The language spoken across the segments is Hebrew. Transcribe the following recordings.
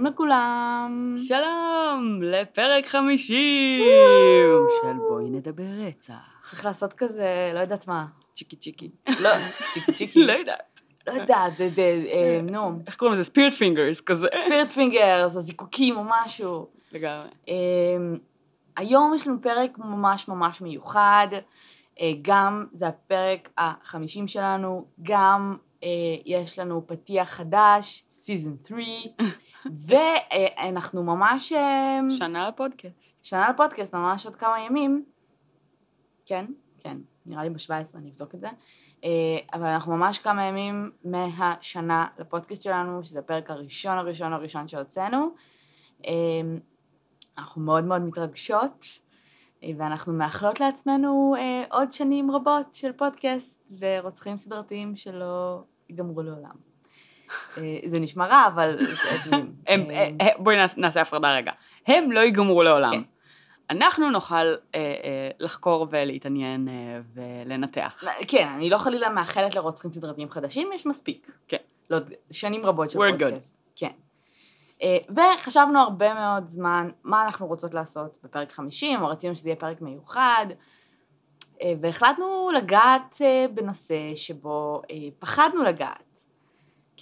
שלום לכולם. שלום, לפרק 50 של בואי נדבר רצח. צריך לעשות כזה, לא יודעת מה. צ'יקי צ'יקי. לא, צ'יקי צ'יקי. לא יודעת. לא יודעת, אה, נו. איך קוראים לזה? spirit fingers כזה. spirit fingers, או זיקוקים או משהו. לגמרי. אה, היום יש לנו פרק ממש ממש מיוחד. אה, גם זה הפרק החמישים שלנו, גם אה, יש לנו פתיח חדש, season 3, ואנחנו ממש... אה, שנה לפודקאסט. שנה לפודקאסט, ממש עוד כמה ימים. כן, כן, נראה לי ב-17, אני אבדוק את זה. אה, אבל אנחנו ממש כמה ימים מהשנה לפודקאסט שלנו, שזה הפרק הראשון הראשון הראשון שהוצאנו. אה, אנחנו מאוד מאוד מתרגשות, אה, ואנחנו מאחלות לעצמנו עוד שנים רבות של פודקאסט ורוצחים סדרתיים שלא ייגמרו לעולם. אה, זה נשמע רע, אבל אה, אה, בואי נעש- נעשה הפרדה רגע. הם לא ייגמרו לעולם. כן. אנחנו נוכל אה, אה, לחקור ולהתעניין אה, ולנתח. כן, אני לא חלילה מאחלת לרוצחים סדרתיים חדשים, יש מספיק. כן. לא, שנים רבות של. פודקאסט. כן. אה, וחשבנו הרבה מאוד זמן מה אנחנו רוצות לעשות בפרק 50, או רצינו שזה יהיה פרק מיוחד, אה, והחלטנו לגעת אה, בנושא שבו אה, פחדנו לגעת.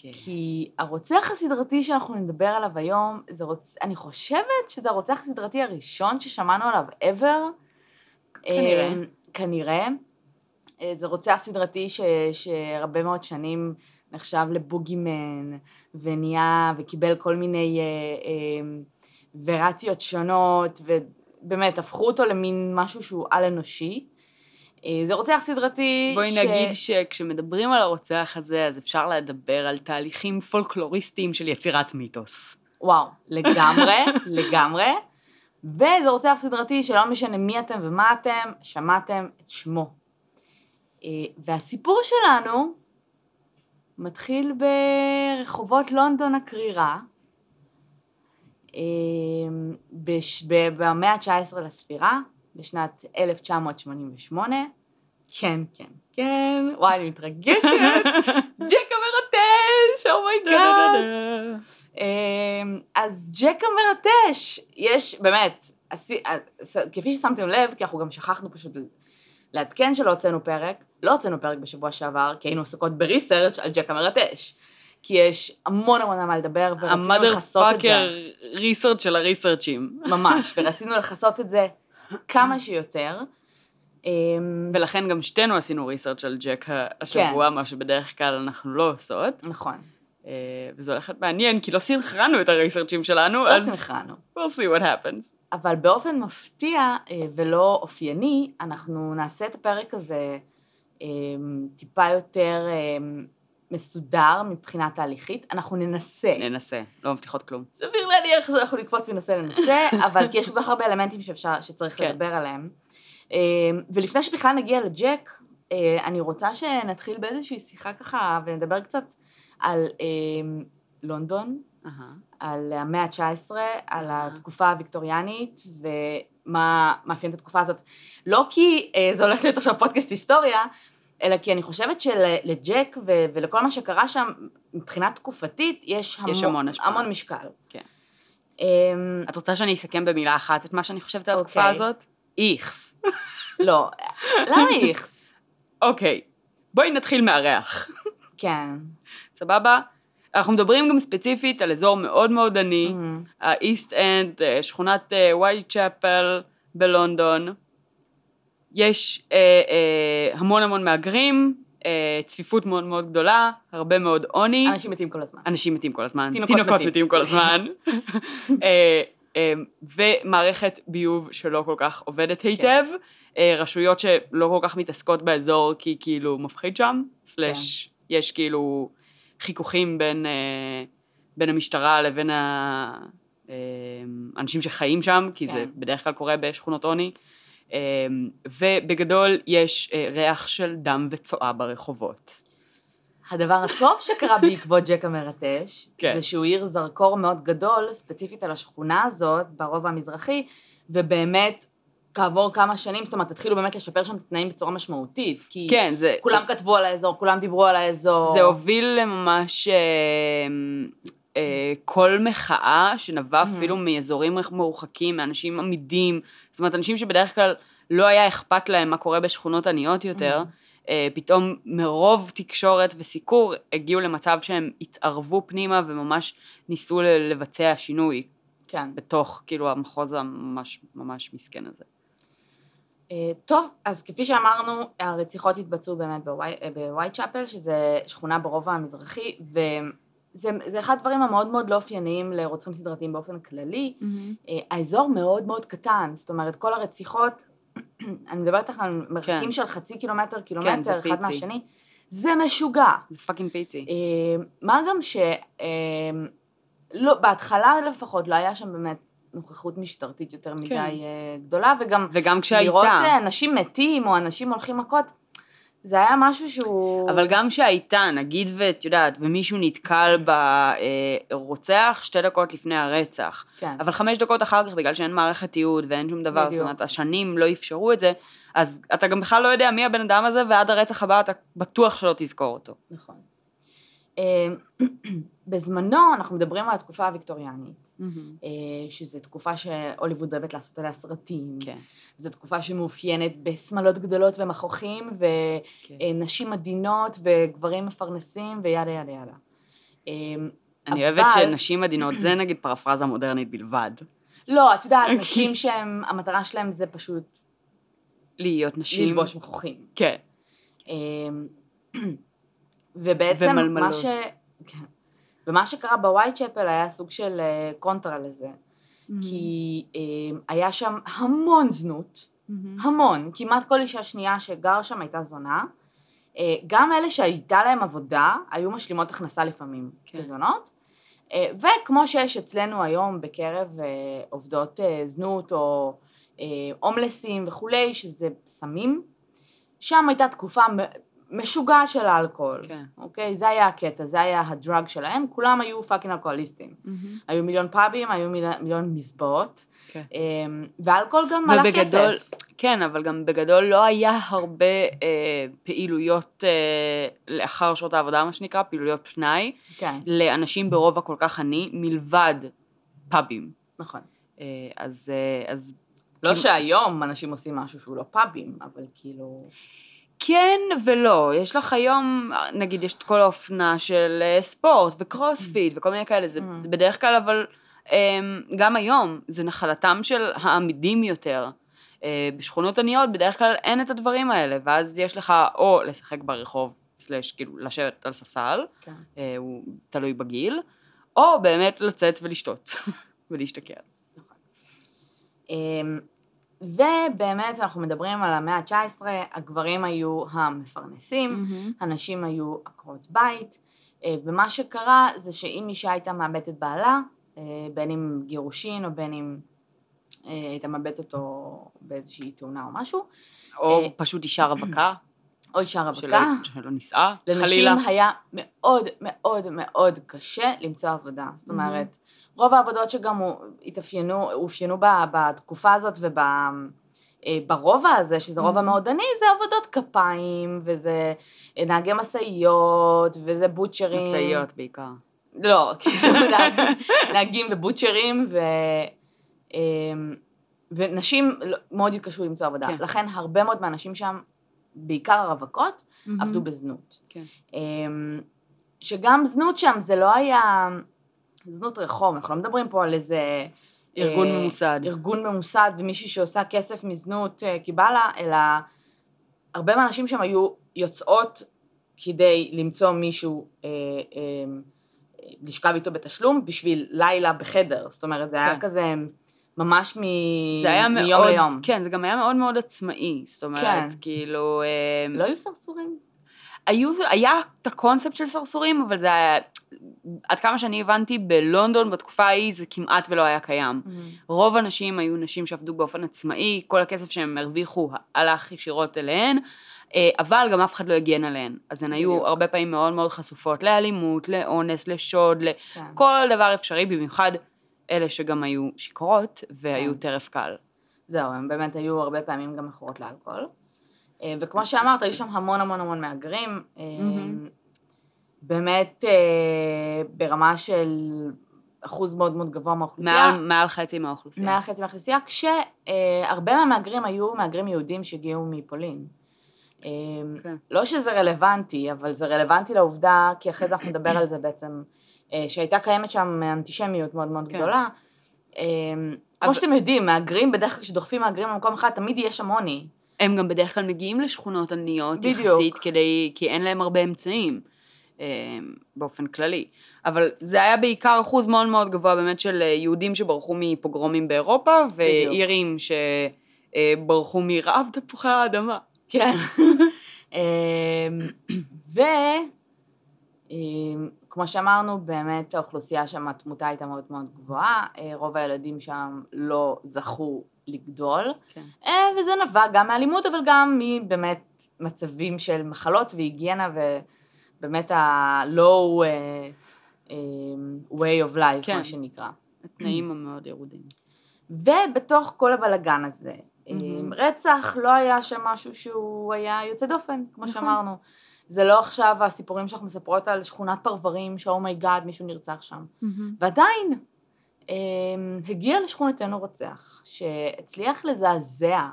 כן. כי הרוצח הסדרתי שאנחנו נדבר עליו היום, זה רוצ... אני חושבת שזה הרוצח הסדרתי הראשון ששמענו עליו ever. כנראה. אה, כנראה. אה, זה רוצח סדרתי ש... שהרבה מאוד שנים נחשב לבוגימן, ונהיה, וקיבל כל מיני אה, אה, וריאציות שונות, ובאמת, הפכו אותו למין משהו שהוא על-אנושי. אה, זה רוצח סדרתי בואי נגיד שכשמדברים על הרוצח הזה, אז אפשר לדבר על תהליכים פולקלוריסטיים של יצירת מיתוס. וואו, לגמרי, לגמרי. וזה רוצח סדרתי שלא משנה מי אתם ומה אתם, שמעתם את שמו. אה, והסיפור שלנו מתחיל ברחובות לונדון הקרירה, אה, במאה ה-19 לספירה, בשנת 1988. כן, כן, כן, וואי, אני מתרגשת. ג'ק המרטש, oh oh my god. אז ג'ק המרטש, יש, באמת, אה, כפי ששמתם לב, כי אנחנו גם שכחנו פשוט לעדכן שלא הוצאנו פרק, לא הוצאנו פרק בשבוע שעבר, כי היינו עסוקות ב research על ג'ק המרטש. כי יש המון המון על מה לדבר, ורצינו ה mother לכסות את זה. fucker ריסרצ' של הריסרצ'ים. ממש, ורצינו לכסות את זה כמה שיותר. אמ, ולכן גם שתינו עשינו ריסרצ' על ג'ק השבוע, מה שבדרך כלל אנחנו לא עושות. נכון, אה, וזה הולך להיות מעניין, כי לא סנכרנו את הריסרצ'ים שלנו, לא אז סנכרנו. we'll see what happens. אבל באופן מפתיע אה, ולא אופייני, אנחנו נעשה את הפרק הזה אה, טיפה יותר אה, מסודר מבחינה תהליכית. אנחנו ננסה. ננסה, לא מבטיחות כלום. סביר להניח שאנחנו נקפוץ מנושא לנושא, אבל כי יש כל כך הרבה אלמנטים שאפשר, שצריך כן. לדבר עליהם. אה, ולפני שבכלל נגיע לג'ק, אה, אני רוצה שנתחיל באיזושהי שיחה ככה ונדבר קצת על אה, לונדון, אהה. על המאה ה-19, על אהה. התקופה הוויקטוריאנית ומה מאפיין את התקופה הזאת. לא כי זה הולך להיות עכשיו פודקאסט היסטוריה, אלא כי אני חושבת שלג'ק ו- ולכל מה שקרה שם, מבחינה תקופתית, יש המון, יש המון השפעה. המון משקל. כן. אמ, את רוצה שאני אסכם במילה אחת את מה שאני חושבת על התקופה אוקיי. הזאת? איכס. לא, למה איכס? אוקיי, בואי נתחיל מהריח. כן. סבבה? אנחנו מדברים גם ספציפית על אזור מאוד מאוד עני, אמ, ה East End, אה, שכונת וייט צ'פל בלונדון. יש אה, אה, המון המון מהגרים, אה, צפיפות מאוד מאוד גדולה, הרבה מאוד עוני. אנשים מתים כל הזמן. אנשים מתים כל הזמן, תינוקות מתים. מתים כל הזמן, אה, אה, ומערכת ביוב שלא כל כך עובדת כן. היטב, אה, רשויות שלא כל כך מתעסקות באזור כי כאילו מפחיד שם, סלאש כן. יש כאילו חיכוכים בין, אה, בין המשטרה לבין ה- אה, האנשים שחיים שם, כי זה כן. בדרך כלל קורה בשכונות עוני. אה, ובגדול יש אה, ריח של דם וצואה ברחובות. הדבר הטוב שקרה בעקבות ג'ק המרטש, כן. זה שהוא העיר זרקור מאוד גדול, ספציפית על השכונה הזאת, ברובע המזרחי, ובאמת, כעבור כמה שנים, זאת אומרת, התחילו באמת לשפר שם את התנאים בצורה משמעותית, כי כן, זה... כולם כתבו על האזור, כולם דיברו על האזור. זה הוביל לממש אה, קול מחאה שנבע Mhm. אפילו מאזורים מרוחקים, מאנשים עמידים, זאת אומרת, אנשים שבדרך כלל לא היה אכפת להם מה קורה בשכונות עניות יותר, אה, פתאום מרוב תקשורת וסיקור הגיעו למצב שהם התערבו פנימה וממש ניסו לבצע שינוי כן. בתוך, כאילו, המחוז הממש ממש מסכן הזה. אה, טוב, אז כפי שאמרנו, הרציחות התבצעו באמת בווי- בווייט צ'אפל, שזה שכונה ברובע המזרחי, וזה זה אחד הדברים המאוד מאוד לא אופייניים לרוצחים סדרתיים באופן כללי. אה, האזור מאוד מאוד קטן, זאת אומרת, כל הרציחות, אני מדברת איתך על מרחקים כן. של חצי קילומטר, זה קילומטר, אחד פיצי. מהשני, זה משוגע. זה fucking פיצי. אה, מה גם ש... אה, לא, בהתחלה לפחות לא היה שם באמת נוכחות משטרתית יותר מדי כן. גדולה, וגם וגם כשהייתה. לראות אנשים מתים או אנשים הולכים מכות, זה היה משהו שהוא... אבל גם שהייתה, נגיד ואת יודעת, ומישהו נתקל ברוצח שתי דקות לפני הרצח, כן. אבל חמש דקות אחר כך, בגלל שאין מערכת תיעוד ואין שום דבר, זאת בדיוק. אומרת, השנים לא אפשרו את זה, אז אתה גם בכלל לא יודע מי הבן אדם הזה, ועד הרצח הבא אתה בטוח שלא תזכור אותו. נכון. אה, בזמנו אנחנו מדברים על התקופה הוויקטוריאנית, אה, שזו תקופה שהוליווד אוהבת לעשות עליה סרטים. כן. זו תקופה שמאופיינת בשמלות גדולות ומכוחים, כן. ונשים עדינות וגברים מפרנסים וידה ידה ידה. אה, אני אוהבת אבל- שנשים עדינות, זה נגיד פרפרזה מודרנית בלבד. לא, את יודעת, אוקיי. נשים שהם, המטרה שלהם זה פשוט להיות נשים. ללבוש מכוחים. כן. אמ, ובעצם ומלמלות. מה ש... כן. ומה שקרה בווייט צ'פל היה סוג של אה, קונטרה לזה, כי אמ, היה שם המון זנות, המון, כמעט כל אישה שנייה שגר שם הייתה זונה. אה, גם אלה שהייתה להם עבודה, היו משלימות הכנסה לפעמים כן. כזונות. אה, וכמו שיש אצלנו היום בקרב אה, עובדות אה, זנות או אה, הומלסים וכולי, שזה סמים, שם הייתה תקופה מ- משוגעת של האלכוהול. כן. אוקיי? זה היה הקטע, זה היה הדרג שלהם, כולם היו fucking אלכוהוליסטים. היו מיליון פאבים, היו מיל... מיליון מזבאות, כן. אמ, ואלכוהול גם עלה ובגדול, כסף. כן, אבל גם בגדול לא היה הרבה אה, פעילויות אה, לאחר שעות העבודה, מה שנקרא, פעילויות פנאי, כן, לאנשים ברובע כל כך עני, מלבד פאבים. נכון. אה, אז, אה, אז לא כאילו- שהיום אנשים עושים משהו שהוא לא פאבים, אבל כאילו... כן ולא, יש לך היום, נגיד יש את כל האופנה של אה, ספורט וקרוספיט וכל מיני כאלה, זה, Mm. זה בדרך כלל, אבל אמ, גם היום זה נחלתם של העמידים יותר. אה, בשכונות עניות בדרך כלל אין את הדברים האלה, ואז יש לך או לשחק ברחוב, סלש כאילו לשבת על ספסל, כן. אה, הוא תלוי בגיל, או באמת לצאת ולשתות ולהשתכר. אמ, ובאמת אנחנו מדברים על המאה ה-19, הגברים היו המפרנסים, הנשים היו עקרות בית, אה, ומה שקרה זה שאם אישה הייתה מאבדת בעלה, אה, בין אם גירושין או בין אם אה, הייתה מאבדת אותו באיזושהי תאונה או משהו, או פשוט אישה רווקה, או אישה שלא, רווקה, שלא נישאה, לנשים חלילה. היה מאוד מאוד מאוד קשה למצוא עבודה. זאת אומרת, רוב העבודות שגם התאפיינו, אופיינו בתקופה הזאת וב... אה, ברובע הזה, שזה רובע Mhm. מאוד עני, זה עבודות כפיים, וזה אה, נהגי משאיות, וזה בוטשרים. משאיות בעיקר. לא, כאילו נהגים, נהגים ובוטשרים, ו... אמ, ונשים לא- מאוד התקשו למצוא עבודה. כן. לכן הרבה מאוד מהנשים שם, בעיקר הרווקות, עבדו בזנות. כן. אמ, שגם זנות שם זה לא היה זנות רחוב, אנחנו לא מדברים פה על איזה... ארגון אה, ממוסד. ארגון ממוסד ומישהי שעושה כסף מזנות אה, כי בא לה, אלא הרבה מהנשים שם היו יוצאות כדי למצוא מישהו אה, אה, לשכב איתו בתשלום בשביל לילה בחדר, זאת אומרת זה היה כן. כזה ממש מ... זה היה מיום מאוד, ליום. כן, זה גם היה מאוד מאוד עצמאי, זאת אומרת, כן. כאילו, אה, לא היו סרסורים? היו, היה את הקונספט של סרסורים, אבל זה היה, עד כמה שאני הבנתי, בלונדון בתקופה ההיא זה כמעט ולא היה קיים. רוב הנשים היו נשים שעבדו באופן עצמאי, כל הכסף שהם הרוויחו הלך ישירות אליהן, אה, אבל גם אף אחד לא הגן עליהן. אז הן היו. הרבה פעמים מאוד מאוד חשופות לאלימות, לאונס, לשוד, כן. לכל דבר אפשרי, במיוחד אלה שגם היו שיכורות והיו כן. טרף קל. זהו, הם באמת היו הרבה פעמים גם מכורות לאלכוהול. אה, וכמו שאמרת, היו שם המון המון המון מהגרים. מהמם. באמת אה, ברמה של אחוז מאוד מאוד גבוה מהאוכלוסייה. מעל, מעל חצי מהאוכלוסייה. מעל חצי מהאוכלוסייה, כשהרבה מהמהגרים היו מהגרים יהודים שהגיעו מפולין. אה, כן. לא שזה רלוונטי, אבל זה רלוונטי לעובדה, כי אחרי זה אנחנו נדבר על זה בעצם, אה, שהייתה קיימת שם אנטישמיות מאוד מאוד כן. גדולה. אה, כמו אבל- שאתם יודעים, מהגרים, בדרך כלל כשדוחפים מהגרים במקום אחד, תמיד יש שם עוני. הם גם בדרך כלל מגיעים לשכונות עניות בדיוק. יחסית, כדי, כי אין להם הרבה אמצעים, אה, באופן כללי. אבל זה היה בעיקר אחוז מאוד מאוד גבוה באמת של אה, יהודים שברחו מפוגרומים באירופה, ואירים שברחו מרעב תפוחי האדמה. כן. אמ, וכמו שאמרנו, באמת האוכלוסייה שם, התמותה הייתה מאוד מאוד גבוהה, אה, רוב הילדים שם לא זכו לגדול, כן. אה, וזה נבע גם מאלימות, אבל גם מבאמת מצבים של מחלות והיגיינה, ובאמת ה-low אה, אה, way of life, כן. מה שנקרא. התנאים המאוד ירודים. ובתוך כל הבלגן הזה, מהמם. רצח לא היה שם משהו שהוא היה יוצא דופן, כמו נכון. שאמרנו. זה לא עכשיו הסיפורים שאנחנו מספרות על שכונת פרברים, ש oh my god, מישהו נרצח שם. ועדיין, אה, הגיע לשכונתנו רוצח, שהצליח לזעזע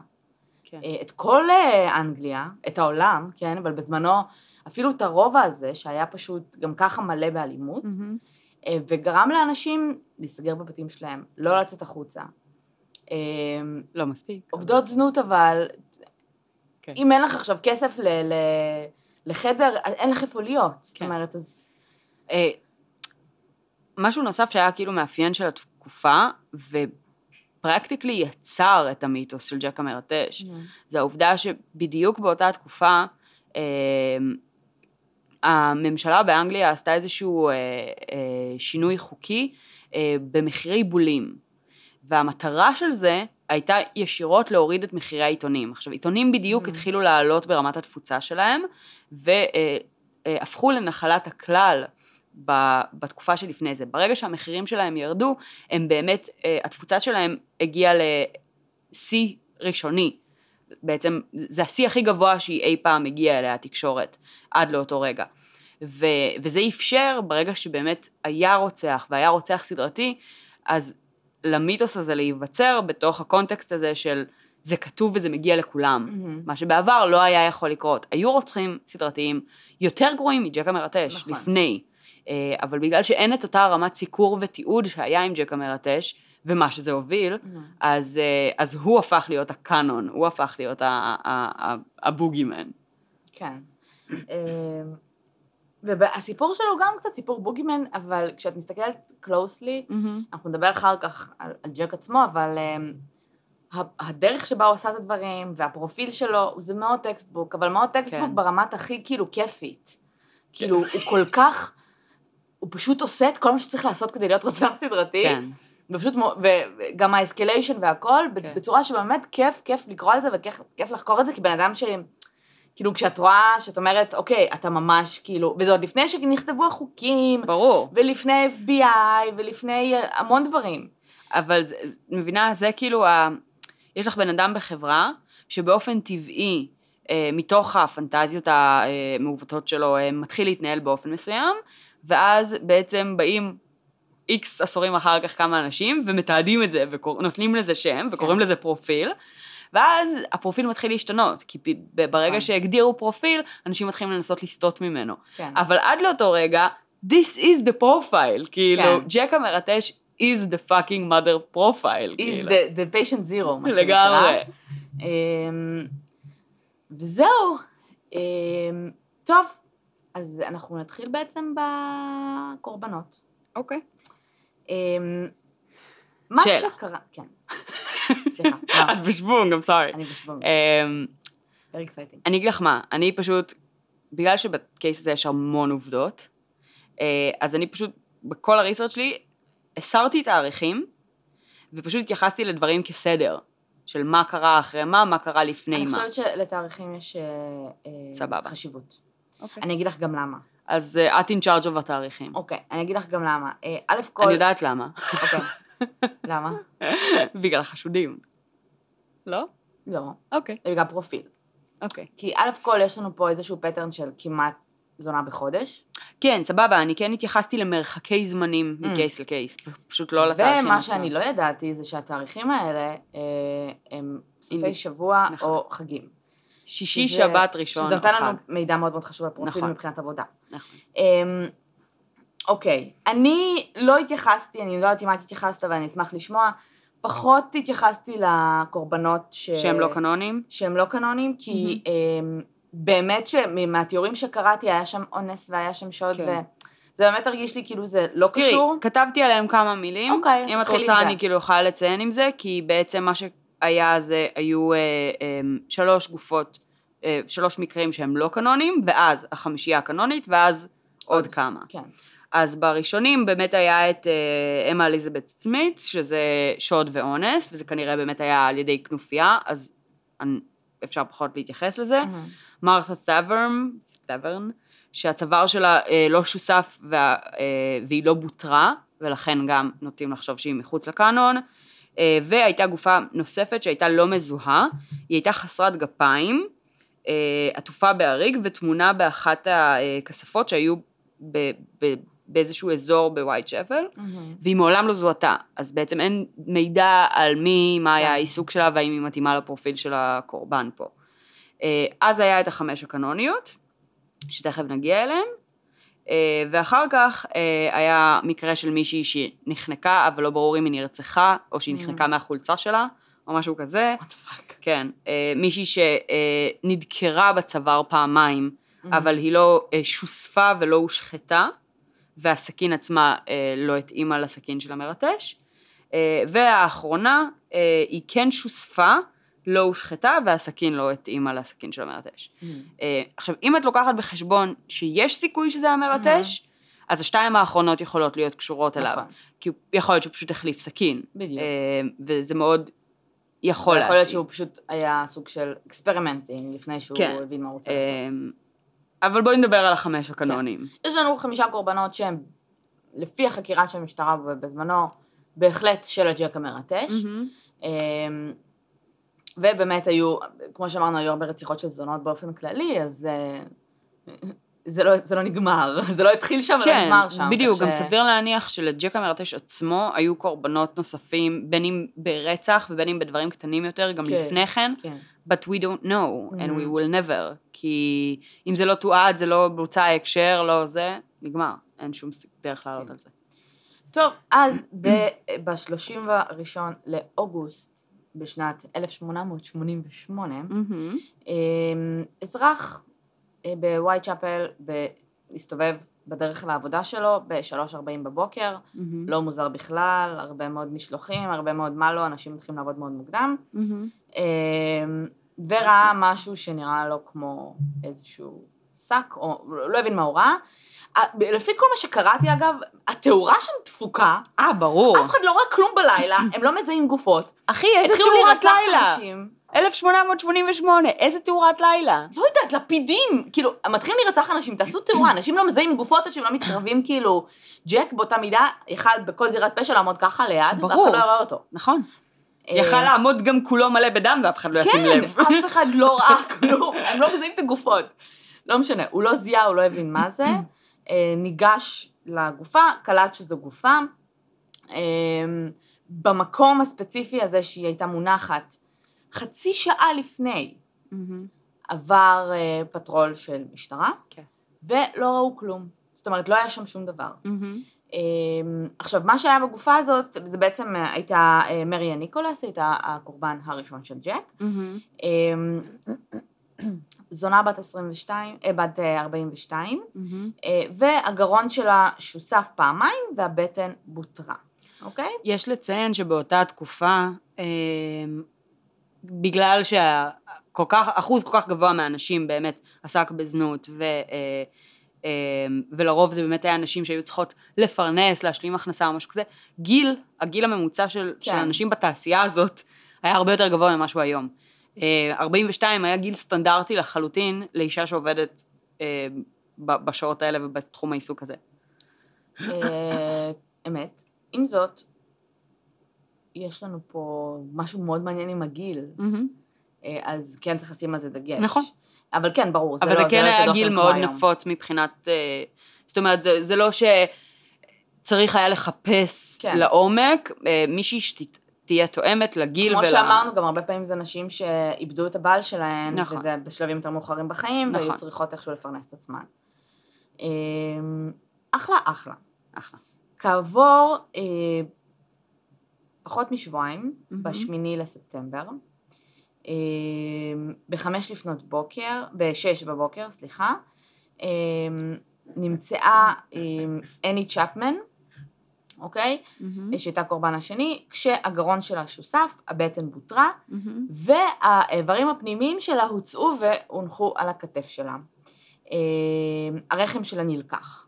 כן. אה, את כל אה, אנגליה, את העולם, כן, אבל בזמנו, אפילו את הרובע הזה, שהיה פשוט גם ככה מלא באלימות. אה, וגרם לאנשים להיסגר בבתים שלהם, לא לצאת החוצה. אה, לא מספיק. עובדות זנות אבל, כן. אם אין לך עכשיו כסף ל- ל- לחדר, אין לך איפה להיות. זאת כן. אומרת, אז... אה, משהו נוסף שהיה כאילו מאפיין של התקופה, ופרקטיקלי יצר את המיתוס של ג'ק המרטש, זה העובדה שבדיוק באותה תקופה, אה, הממשלה באנגליה עשתה איזשהו אה, אה, שינוי חוקי אה, במחירי בולים. והמטרה של זה הייתה ישירות להוריד את מחירי העיתונים. עכשיו, עיתונים בדיוק Mm. התחילו לעלות ברמת התפוצה שלהם, והפכו לנחלת הכלל בתקופה שלפני זה. ברגע שהמחירים שלהם ירדו, הם באמת, אה, התפוצה שלהם הגיעה לשיא ראשוני. בעצם זה השיא הכי גבוה שהיא אי פעם הגיעה אליה התקשורת, עד לאותו רגע. ו, וזה אפשר, ברגע שבאמת היה רוצח, והיה רוצח סדרתי, אז למיתוס הזה להיווצר בתוך הקונטקסט הזה של זה כתוב וזה מגיע לכולם. מהמם. מה שבעבר לא היה יכול לקרות. היו רוצחים סדרתיים יותר גרועים מג'ק המרטש, נכון. לפני. אה, אבל בגלל שאין את אותה רמת סיקור ותיעוד שהיה עם ג'ק המרטש, ומה שזה הוביל, מהמם. אז, אה, אז הוא הפך להיות הקאנון, הוא הפך להיות הבוגימן. כן. אמ, והסיפור שלו הוא גם קצת סיפור boogeyman, אבל כשאת מסתכלת closely, אנחנו נדבר אחר כך על, על ג'ק עצמו, אבל um, הדרך שבה הוא עשה את הדברים, והפרופיל שלו, זה מאוד textbook, אבל מאוד textbook כן. ברמת הכי כאילו כיפית. כאילו, הוא כל כך, הוא פשוט עושה את כל מה שצריך לעשות כדי להיות רוצח סדרתי. כן. ופשוט, וגם האסקליישן והכל, כן. בצורה שבאמת כיף, כיף לקרוא על זה וכיף כיף לחקור את זה, כי בן אדם ש... כאילו, כשאת רואה, שאת אומרת, אוקיי, אתה ממש, כאילו, וזה עוד לפני שנכתבו החוקים, ברור. ולפני FBI, ולפני המון דברים. אבל מבינה, זה כאילו, ה... יש לך בן אדם בחברה, שבאופן טבעי, אה, מתוך הפנטזיות המעוותות שלו, אה, מתחיל להתנהל באופן מסוים, ואז בעצם באים איקס עשורים אחר כך כמה אנשים, ומתעדים את זה, ונותנים לזה שם, וקוראים כן. לזה פרופיל. ואז הפרופיל מתחיל להשתנות, כי ברגע נכון. שהגדירו פרופיל, אנשים מתחילים לנסות לסטות ממנו. כן. אבל עד לאותו רגע, this is the profile, כאילו, כן. ג'ק המרטש is the fucking mother profile, is כאילו. the, the patient zero, מה שנקרא. לגמרי. אמ, וזהו. אמ, טוב, אז אנחנו נתחיל בעצם בקורבנות. אוקיי. אמ, מה שאלה. שקרה, כן. סליחה, לא, את בשוונג, I'm sorry. אני בשוונג, אמ. אני אגיד לך מה, אני פשוט, בגלל שבקייס הזה יש המון עובדות, אה, אז אני פשוט, בכל הריסרצ' שלי, הסרתי תאריכים, ופשוט התייחסתי לדברים כסדר, של מה קרה אחרי מה, מה קרה לפני אני מה. חושבת שלתאריכים יש אה, אה, סבבה. חשיבות. אוקיי. אני אגיד לך גם למה. אז אה, את in charge of התאריכים. אוקיי, אני אגיד לך גם למה. אה, א' כל... אני יודעת למה. אוקיי. למה? בגלל החשודים. לא? לא. אוקיי, בגלל פרופיל. אוקיי. כי א' כל יש לנו פה איזשהו פטרן של כמעט זונה בחודש. כן, סבבה, אני כן התייחסתי למרחקי זמנים Mm. מקייס לקייס, פשוט לא לתאריכים ומה עצמם. שאני לא ידעתי זה שהתאריכים האלה אה, הם סופי שבוע נכון. או חגים. שישי, שזה- שבת, ראשון, שזה נותן. לנו מידע מאוד מאוד חשוב על פרופיל נכון. מבחינת עבודה. נכון. אמ, אוקיי, אני לא התייחסתי, אני לא יודעת אם את התייחסת ואני אשמח לשמוע, פחות התייחסתי לקורבנות ש... שהם לא קנונים? שהם לא קנונים, כי אמ, באמת שמהתיאורים שקראתי היה שם אונס והיה שם שוד, כן. וזה באמת הרגיש לי כאילו זה לא תראי, קשור. כתבתי עליהם כמה מילים. אוקיי, אז אם את תתחילי רוצה עם זה. אני כאילו יכולה לציין עם זה, כי בעצם מה שהיה זה, היו אה, אה, שלוש גופות, אה, שלוש מקרים שהם לא קנונים, ואז החמישייה הקנונית, ואז עוד כמה. כן. אז בראשונים באמת היה את אה, אמה אליזבת סמית, שזה שוד ואונס, וזה כנראה באמת היה על ידי כנופיה, אז אני, אפשר פחות להתייחס לזה. מהמם. מרת'ה ת'אברן, ת'אברן, שהצוואר שלה אה, לא שוסף וה, אה, והיא לא בוטרה, ולכן גם נוטים לחשוב שהיא מחוץ לקאנון. אה, והייתה גופה נוספת שהייתה לא מזוהה, היא הייתה חסרת גפיים, אה, עטופה באריג וטמונה באחת הכספות שהיו ב, ב, באיזשהו אזור בווייט שפל, מהמם. והיא מעולם לא זוהתה, אז בעצם אין מידע על מי, מה היה כן. העיסוק שלה והאם היא מתאימה לפרופיל של הקורבן פה. אה, אז היה את החמש הקנוניות, שתכף נגיע אליהן, ואחר כך אה, היה מקרה של מישהי שנחנקה, אבל לא ברור אם היא נרצחה, או שהיא נחנקה מהחולצה שלה, או משהו כזה. What the fuck? כן, אה, מישהי שנדקרה בצוואר פעמיים, Mm-hmm. אבל היא לא אה, שוספה ולא הושחתה, והסכין עצמה אה, לא התאימה לסכין של המרטש. אה, והאחרונה, אה, היא כן שוספה, לא הושחתה, והסכין לא התאימה לסכין של המרטש. מהמם. אה, עכשיו, אם את לוקחת בחשבון שיש סיכוי שזה המרטש, אז השתיים האחרונות יכולות להיות קשורות אליו. נכון. כי יכול להיות שהוא פשוט החליף סכין. בדיוק. אה, וזה מאוד יכול יכול להיות. שהוא פשוט היה סוג של אקספרימנטים לפני שהוא כן. הבין מה הוא רוצה לעשות. אמ, אבל בואי נדבר על החמש הקנונים. יש לנו חמישה קורבנות שהם, לפי החקירה של המשטרה בזמנו, בהחלט של הג'ק המרטש. מהמם. אמ, ובאמת היו, כמו שאמרנו, היו הרבה רציחות של זונות באופן כללי, אז אה, זה לא, זה לא נגמר, זה לא התחיל שם ולא כן, נגמר שם. בדיוק, כך גם סביר להניח שלג'ק המרטש עצמו היו קורבנות נוספים, בין אם ברצח ובין אם בדברים קטנים יותר, גם כן. לפני כן, כן, but we don't know, and we Mhm. will never, כי אם זה לא תועד, זה לא בוצע ההקשר, לא זה, נגמר, אין שום דרך לעלות כן. על זה. טוב, אז ב-31 לאוגוסט בשנת 1888, מהמם. אמ, אזרח אה, בווייט צ'אפל הסתובב בדרך לעבודה שלו ב-3.40 בבוקר, מהמם. לא מוזר בכלל, הרבה מאוד משלוחים, הרבה מאוד מה לא, אנשים מתחילים לעבוד מאוד מוקדם. אמ, וראה משהו שנראה לו כמו איזשהו שק, או לא הבין מה הוא ראה. לפי כל מה שקראתי אגב, התאורה שם דפוקה, אה, ברור. אף אחד לא רואה כלום בלילה, הם לא מזהים גופות. אחי, איזה תאורת לילה. אנשים. 1888, איזה תאורת לילה. לא יודעת, לפידים, כאילו, מתחילים להירצח אנשים, תעשו תאורה, אנשים לא מזהים גופות עד שהם לא מתקרבים, כאילו, ג'ק באותה מידה יכל בכל זירת פשע לעמוד ככה ליד, ואף. אחד לא יראה אותו. נכון. אה, יכל לעמוד גם כולו מלא בדם ואף אחד לא ישים כן, לב. אף אחד לא ראה כלום, הם לא מזהים את הגופות. לא משנה, הוא לא זיהה, הוא לא הבין מה זה, ניגש לגופה, קלט שזו גופה. אה, במקום הספציפי הזה שהיא הייתה מונחת, חצי שעה לפני. עבר אה, פטרול של משטרה, כן. ולא ראו כלום. זאת אומרת, לא היה שם שום דבר. אה, עכשיו, מה שהיה בגופה הזאת, זה בעצם אה, הייתה אה, מריה ניקולס, הייתה הקורבן הראשון של ג'ק. זונה בת 22, אה, בת אה, 42, מהמם. אה, והגרון שלה שוסף פעמיים והבטן בותרה, אוקיי? יש לציין שבאותה תקופה, אה, בגלל שכל כך, אחוז כל כך גבוה מהאנשים באמת עסק בזנות, ו, אה, אה, ולרוב זה באמת היה נשים שהיו צריכות לפרנס, להשלים הכנסה או משהו כזה, גיל, הגיל הממוצע של, של כן. אנשים בתעשייה הזאת היה הרבה יותר גבוה ממה שהוא היום. אה, 42 היה גיל סטנדרטי לחלוטין לאישה שעובדת אה, בשעות האלה ובתחום העיסוק הזה. אה, אמת. עם זאת, יש לנו פה משהו מאוד מעניין עם הגיל. אה, אז כן צריך לשים על זה דגש. נכון. אבל כן, ברור, זה אבל לא, זה כן לא היה גיל מאוד. נפוץ מבחינת... אה, זאת אומרת, זה, לא שצריך היה לחפש כן. לעומק, אה, מישהי שתהיה תואמת לגיל כמו ול... שאמרנו, גם הרבה פעמים זה נשים שאיבדו את הבעל שלהן, נכון. וזה בשלבים יותר מאוחרים בחיים, נכון. והיו צריכות איכשהו לפרנס את עצמן. אמ, אחלה, אחלה. אחלה. כעבור אה, פחות משבועיים, מהמם. בשמיני לספטמבר, אה, בחמש לפנות בוקר, בשש בבוקר, סליחה, אה, נמצאה אה, אני צ'פמן, אוקיי? מהמם, שהייתה קורבן השני, כשהגרון שלה שוסף, הבטן בוטרה, מהמם. והאיברים הפנימיים שלה הוצאו והונחו על הכתף שלה. אה, הרחם שלה נלקח.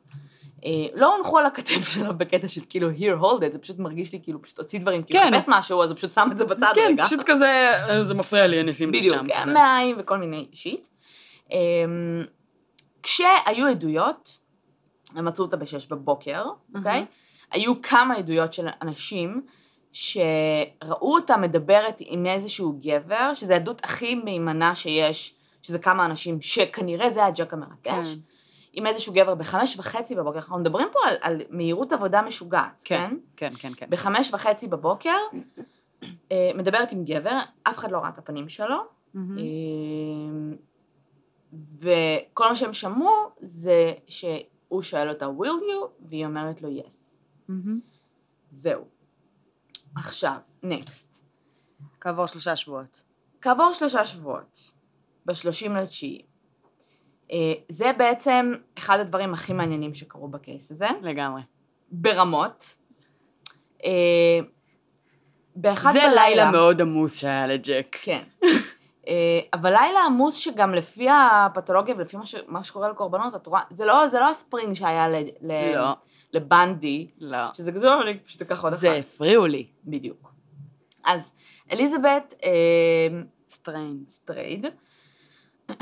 אה, לא הונחו על הכתף שלה בקטע של כאילו here hold it, זה פשוט מרגיש לי כאילו פשוט הוציא דברים, כאילו כן. חפש משהו, אז הוא פשוט שם את זה בצד כן, רגע. פשוט כזה, אה, זה מפריע לי, אני אשים את זה בדיוק, שם. כזה. מעיים וכל מיני שיט. כשהיו עדויות, הם מצאו אותה בשש בבוקר, אוקיי? היו כמה עדויות של אנשים שראו אותה מדברת עם איזשהו גבר, שזו העדות הכי מהימנה שיש, שזה כמה אנשים שכנראה זה הג'ק המרטש, כן. עם איזשהו גבר בחמש וחצי בבוקר, אנחנו מדברים פה על, על מהירות עבודה משוגעת, כן? כן, כן, כן, כן. בחמש וחצי בבוקר, אה, מדברת עם גבר, אף אחד לא ראה את הפנים שלו. אמ, וכל מה שהם שמעו זה שהוא שואל אותה will you, והיא אומרת לו yes. זהו. עכשיו, נקסט. כעבור שלושה שבועות. כעבור שלושה שבועות, ב-30 לתשיעי, אה, זה בעצם אחד הדברים הכי מעניינים שקרו בקייס הזה, לגמרי. ברמות. אה, באחד זה בלילה... לילה מאוד עמוס שהיה לג'ק. כן. אה, אבל לילה עמוס שגם לפי הפתולוגיה ולפי מה, ש... מה שקורה לקורבנות, את רואה, זה לא, זה לא הספרינג שהיה ל... ל... לא. לבנדי, לא. שזה כזה, "לא, אני פשוט אקח עוד אחת. זה הפריעו לי. בדיוק. אז אליזבת אה, סטריינד. סטרייד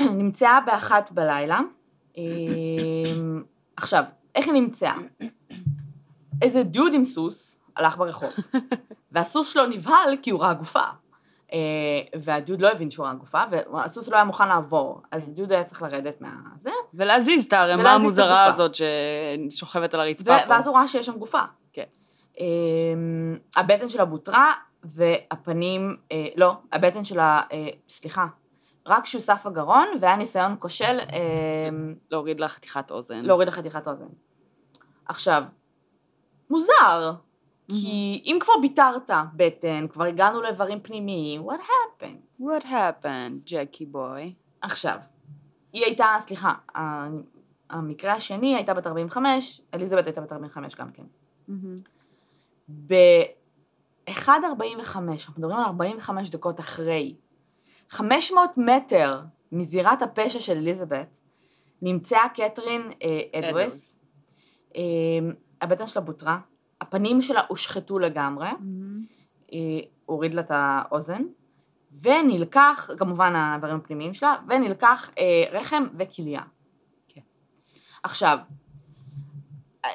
נמצאה באחת בלילה. אה, עכשיו, איך היא נמצאה? איזה דוד עם סוס הלך ברחוב, והסוס שלו נבהל כי הוא ראה גופה. אה, והדוד לא הבין שהוא ראה גופה, והסוס לא היה מוכן לעבור, אז דוד היה צריך לרדת מהזה, ולהזיז את הערימה את המוזרה הגופה. הזאת ששוכבת על הרצפה פה. ואז הוא ראה שיש שם גופה. כן. אמ, הבטן שלה בוטרה, והפנים, אה, לא, הבטן שלה, אה, סליחה, רק שוסף הגרון, והיה ניסיון כושל אמ, להוריד לה חתיכת אוזן. להוריד לחתיכת אוזן. עכשיו, מוזר, כי אם כבר ביטרת בטן, כבר הגענו לאיברים פנימיים, what happened? What happened, ג'קי בוי? עכשיו, היא הייתה, סליחה, המקרה השני הייתה בת 45, אליזבת הייתה בת 45 גם כן. ב-1.45, אנחנו מדברים על 45 דקות אחרי, 500 מטר מזירת הפשע של אליזבת, נמצאה קתרין אה, אדוויס, אה, הבטן שלה בוטרה, הפנים שלה הושחתו לגמרי, אה, הוריד לה את האוזן, ונלקח, כמובן האיברים הפנימיים שלה, ונלקח אה, רחם וכליה. כן. עכשיו, אה,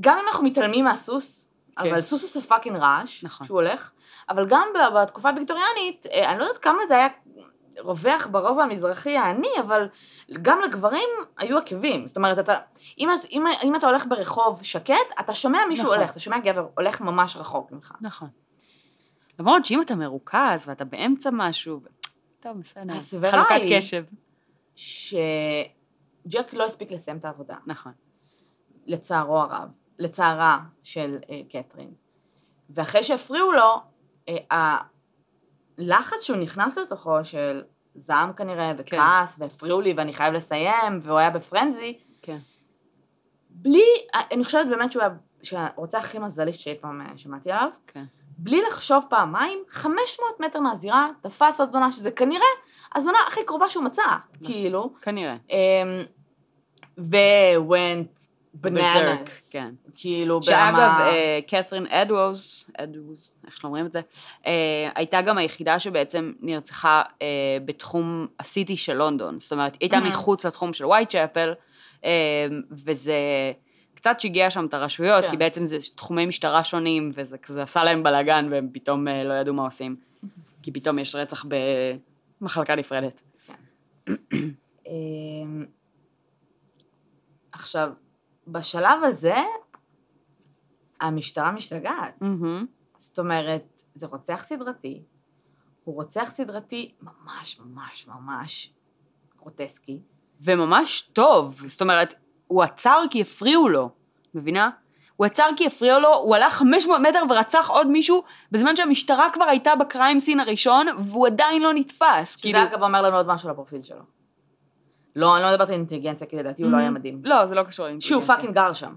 גם אם אנחנו מתעלמים מהסוס, כן. אבל סוס עושה fucking רעש, נכון. שהוא הולך, אבל גם בתקופה הוויקטוריאנית, אה, אני לא יודעת כמה זה היה רווח ברובע המזרחי העני, אבל גם לגברים היו עקבים. זאת אומרת, אתה, אם, אם, אם אתה הולך ברחוב שקט, אתה שומע מישהו נכון. הולך, אתה שומע גבר הולך ממש רחוק ממך. נכון. למרות שאם אתה מרוכז ואתה באמצע משהו, טוב, בסדר. חלוקת קשב. שג'ק לא הספיק לסיים את העבודה, נכון. לצערו הרב, לצערה של אה, קתרין. ואחרי שהפריעו לו, אה, הלחץ שהוא נכנס לתוכו של זעם כנראה, וכעס, והפריעו לי ואני חייב לסיים, והוא היה בפרנזי, כן. בלי, אני חושבת באמת שהוא היה, שהרוצח הכי מזלי שאי פעם אה, שמעתי עליו, כן. בלי לחשוב פעמיים, 500 מטר מהזירה, תפס עוד זונה, שזה כנראה הזונה הכי קרובה שהוא מצא, כאילו, כנראה. אמ, ו-went Bananas, כן. כאילו שאגב, ברמה, אה, קת'רין אדווז, אדווז, איך שאומרים את זה, אה, הייתה גם היחידה שבעצם נרצחה אה, בתחום הסיטי של לונדון. זאת אומרת, היא הייתה. מחוץ לתחום של וייטשאפל, אה, וזה קצת שיגע שם את הרשויות, כן. כי בעצם זה תחומי משטרה שונים, וזה כזה עשה להם בלאגן, והם פתאום לא ידעו מה עושים. כי פתאום יש רצח במחלקה נפרדת. אמ, עכשיו, בשלב הזה, המשטרה משתגעת. מהמם. זאת אומרת, זה רוצח סדרתי, הוא רוצח סדרתי ממש ממש ממש גרוטסקי. וממש טוב, זאת אומרת, הוא עצר כי הפריעו לו, מבינה? הוא עצר כי הפריעו לו, הוא הלך 500 מטר ורצח עוד מישהו, בזמן שהמשטרה כבר הייתה ב crime scene הראשון, והוא עדיין לא נתפס. שזה אגב אומר לנו עוד משהו על הפרופיל שלו. לא, אני לא מדברת על אינטליגנציה, כי לדעתי הוא לא היה מדהים. לא, זה לא קשור לאינטליגנציה. שהוא fucking גר שם.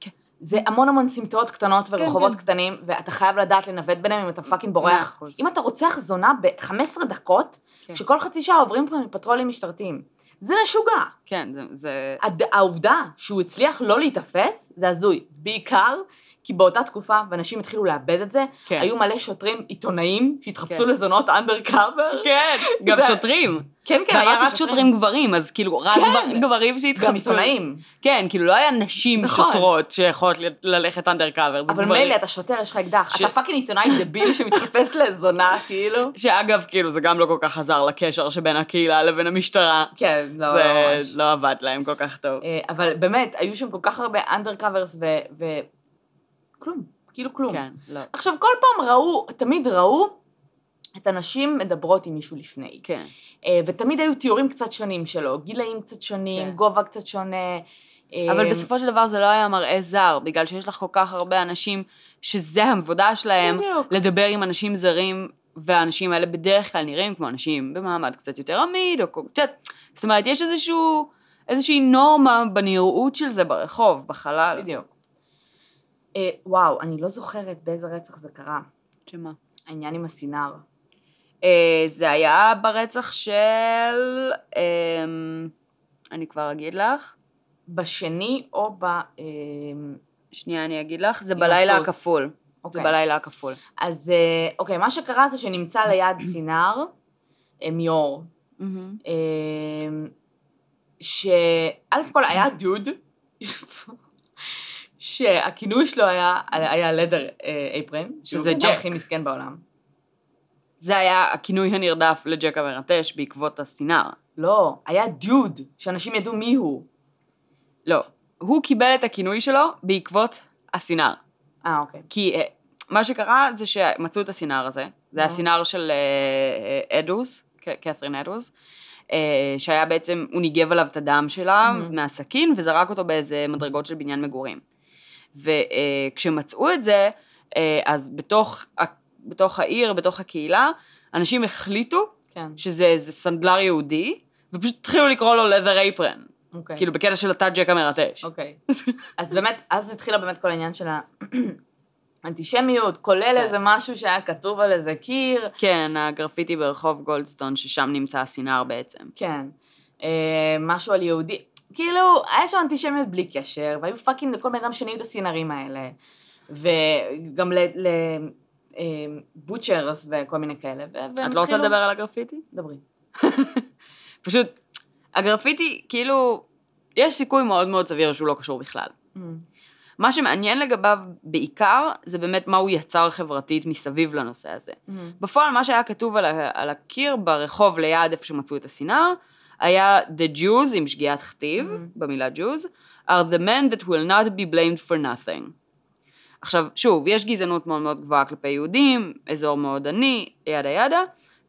כן. זה המון המון סמטאות קטנות ורחובות כן. קטנים, ואתה חייב לדעת לנווט ביניהם אם אתה fucking בורח. אם אתה רוצח זונה ב-15 דקות, כן. שכל חצי שעה עוברים פה מפטרולים משטרתיים. זה משוגע. כן, זה... זה... הד- העובדה שהוא הצליח לא להיתפס, זה הזוי. בעיקר כי באותה תקופה, ואנשים התחילו לאבד את זה, כן. היו מלא שוטרים עיתונאים שהתחפשו כן. לזונות undercover. כן, גם זה- שוטרים. כן, כן, והיה אמרתי רק שוטרים גברים, אז כאילו, רק כן. גבר- גברים שהתחפשו. גם עיתונאים. כן, כאילו לא היה נשים נכון. שוטרות שיכולות ל- ללכת undercover. אבל מילא, אתה שוטר, יש לך אקדח. ש- אתה fucking עיתונאי דביל שמתחפש לזונה, כאילו. שאגב, כאילו, זה גם לא כל כך עזר לקשר שבין הקהילה לבין המשטרה. כן, לא, זה ממש. לא עבד להם כל כך טוב. אה, אבל באמת, היו שם כל כך הרבה אנדר קאברס ו... כלום, כאילו כלום. כן, לא. עכשיו, כל פעם ראו, תמיד ראו את הנשים מדברות עם מישהו לפני. כן. אה, ותמיד היו תיאורים קצת שונים שלו, גילאים קצת שונים, כן. גובה קצת שונה. אה, אבל בסופו של דבר זה לא היה מראה זר, בגלל שיש לך כל כך הרבה אנשים שזה העבודה שלהם, בדיוק. לדבר עם אנשים זרים, והאנשים האלה בדרך כלל נראים כמו אנשים במעמד קצת יותר עמיד, או קצת... זאת אומרת, יש איזשהו, איזושהי נורמה בנראות של זה ברחוב, בחלל. בדיוק. אה, וואו, אני לא זוכרת באיזה רצח זה קרה. שמה? העניין עם הסינר. אה, זה היה ברצח של... אה, אני כבר אגיד לך. בשני או ב... אה, שנייה, אני אגיד לך. זה בלילה הסוס. הכפול. זה אוקיי. בלילה הכפול. אז אה, אוקיי, מה שקרה זה שנמצא ליד סינר, אה, מיור, מהמם. אה, שא' כל היה דוד, שהכינוי שלו היה, היה לדר אייפרן, שזה שהוא ג'ק. הכי מסכן בעולם. זה היה הכינוי הנרדף לג'ק המרטש בעקבות הסינר. לא, היה דוד, שאנשים ידעו מי הוא. לא, הוא קיבל את הכינוי שלו בעקבות הסינר. אה, אוקיי. כי אה, מה שקרה זה שמצאו את הסינר הזה, זה היה נו. סינר של אה, אה, אדוס, קת'רין אדוס, אה, שהיה בעצם, הוא ניגב עליו את הדם שלה מהמם. מהסכין וזרק אותו באיזה מדרגות של בניין מגורים. וכשמצאו את זה, אה, אז בתוך, בתוך העיר, בתוך הקהילה, אנשים החליטו כן, שזה סנדלר יהודי, ופשוט התחילו לקרוא לו leather apron, אוקיי. כאילו בקטע של אתה ג'ק המרטש. אוקיי. אז באמת, אז התחילה באמת כל העניין של האנטישמיות, כולל כן. איזה משהו שהיה כתוב על איזה קיר. כן, הגרפיטי ברחוב גולדסטון, ששם נמצא הסינר בעצם. כן. אה, משהו על יהודי. כאילו, היה שם אנטישמיות בלי קשר, והיו fucking לכל בן אדם שני את הסינרים האלה. וגם לבוצ'רס וכל מיני כאלה. והם את לא רוצה התחילו- לדבר על הגרפיטי? דברי. פשוט, הגרפיטי, כאילו, יש סיכוי מאוד מאוד סביר שהוא לא קשור בכלל. Mm, מה שמעניין לגביו בעיקר, זה באמת מה הוא יצר חברתית מסביב לנושא הזה. mm. בפועל, מה שהיה כתוב על, על הקיר ברחוב ליד איפה שמצאו את הסינר, היה The Jews, עם שגיאת כתיב, Mhm. במילה Jews, are the men that will not be blamed for nothing. עכשיו, שוב, יש גזענות מאוד מאוד גבוהה כלפי יהודים, אזור מאוד עני, ידה ידה,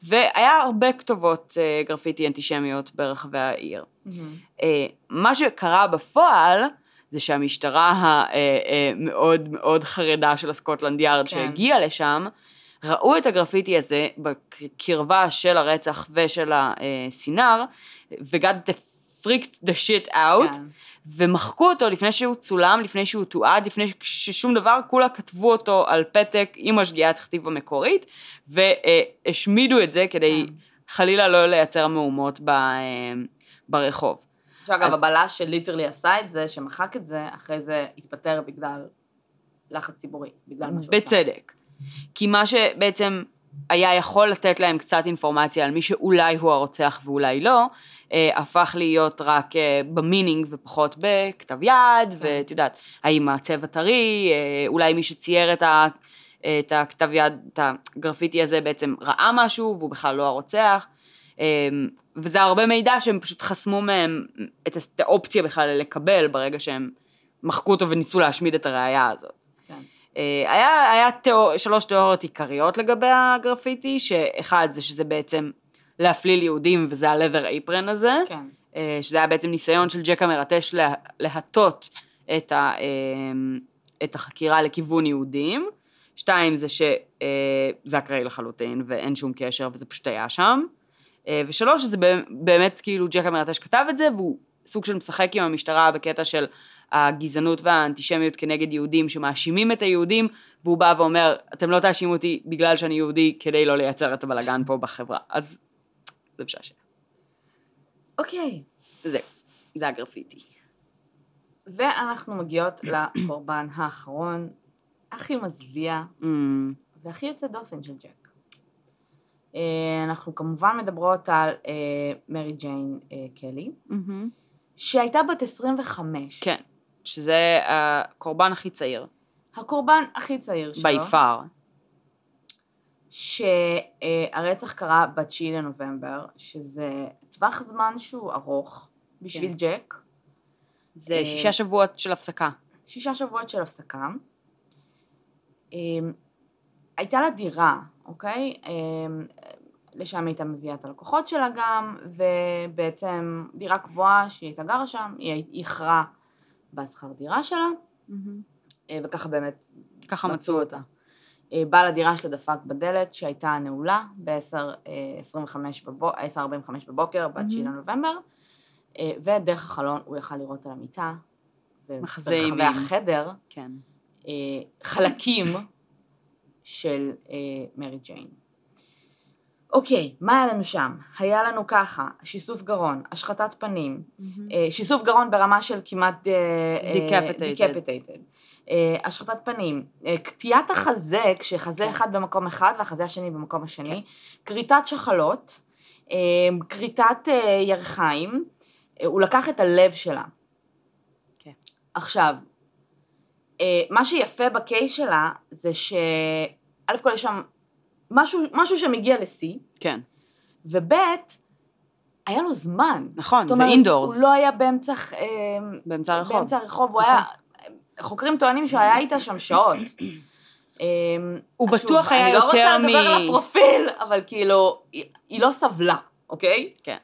והיה הרבה כתובות אה, גרפיטי אנטישמיות ברחבי העיר. אה, מה שקרה בפועל, זה שהמשטרה המאוד מאוד חרדה של הסקוטלנד יארד כן. שהגיעה לשם, ראו את הגרפיטי הזה בקרבה של הרצח ושל הסינר, ו-got the freaked the shit out, כן. ומחקו אותו לפני שהוא צולם, לפני שהוא תועד, לפני ששום דבר, כולה כתבו אותו על פתק עם השגיאת כתיב המקורית, והשמידו את זה כדי כן. חלילה לא לייצר מהומות ב, אה, ברחוב. שאגב, אז- הבלש שליטרלי עשה את זה, שמחק את זה, אחרי זה התפטר בגלל לחץ ציבורי, בגלל מה שהוא עשה. בצדק. כי מה שבעצם היה יכול לתת להם קצת אינפורמציה על מי שאולי הוא הרוצח ואולי לא, אה, הפך להיות רק אה, ב meaning ופחות בכתב יד, ואת יודעת, האם הצבע טרי, אה, אולי מי שצייר את, ה, את הכתב יד, את הגרפיטי הזה בעצם ראה משהו והוא בכלל לא הרוצח. אה, וזה הרבה מידע שהם פשוט חסמו מהם את האופציה בכלל לקבל ברגע שהם מחקו אותו וניסו להשמיד את הראייה הזאת. אה, היה, היה תיאור, שלוש תיאוריות עיקריות לגבי הגרפיטי, שאחד זה שזה בעצם להפליל יהודים וזה ה-leather apron הזה, כן. אה, שזה היה בעצם ניסיון של ג'ק המרטש לה, להטות את, ה, אה, את החקירה לכיוון יהודים. שתיים זה שזה אקראי לחלוטין ואין שום קשר וזה פשוט היה שם. ושלוש זה באמת- באמת כאילו ג'ק המרטש כתב את זה והוא סוג של משחק עם המשטרה בקטע של הגזענות והאנטישמיות כנגד יהודים שמאשימים את היהודים והוא בא ואומר אתם לא תאשימו אותי בגלל שאני יהודי כדי לא לייצר את הבלאגן פה בחברה אז זה משעשע. אוקיי. זהו, זה הגרפיטי. ואנחנו מגיעות לקורבן האחרון, הכי מזוויע Mm, והכי יוצא דופן של ג'ק. אה, אנחנו כמובן מדברות על אה, מרי ג'יין אה, קלי, מהמם. שהייתה בת 25. כן, שזה הקורבן הכי צעיר, הקורבן הכי צעיר שלו. far. שהרצח קרה ב-9 לנובמבר, שזה טווח זמן שהוא ארוך בשביל כן. ג'ק. זה אה, שישה שבועות של הפסקה. שישה שבועות של הפסקה. אמ, הייתה לה דירה, אוקיי? אמ, לשם הייתה מביאה את הלקוחות שלה גם, ובעצם דירה קבועה שהיא הייתה גרה שם, היא איחרה בשכר דירה שלה, אה, וככה באמת ככה מצאו אותה. אה, בעל הדירה שלה דפק בדלת שהייתה נעולה ב-10.45 בבוקר, 10:45 בבוקר, ב-9 מהמם. לנובמבר, אה, ודרך החלון הוא יכל לראות על המיטה, וברחבי אימים. החדר, כן. אה, חלקים של אה, מרי ג'יין. אוקיי, מה היה לנו שם? היה לנו ככה, שיסוף גרון, השחתת פנים, אה, שיסוף גרון ברמה של כמעט. דיקפטייטד, השחתת פנים, אה, קטיעת החזה, כשחזה כן. אחד במקום אחד והחזה השני במקום השני, כריתת שחלות, אה, כריתת אה, ירכיים, אה, הוא לקח את הלב שלה. כן. עכשיו, אה, מה שיפה בקייס שלה זה ש... א' כל יש שם משהו, משהו שמגיע לשיא, כן. וב' היה לו זמן. נכון, זאת זה אומרת, indoors. הוא לא היה באמצע, אה, באמצע הרחוב. באמצע הרחוב, הוא היה, חוקרים טוענים שהוא היה איתה שם שעות. אה, הוא בטוח היה אני לא רוצה יותר לדבר מ- על הפרופיל, אבל כאילו, היא, לא סבלה, אוקיי? כן.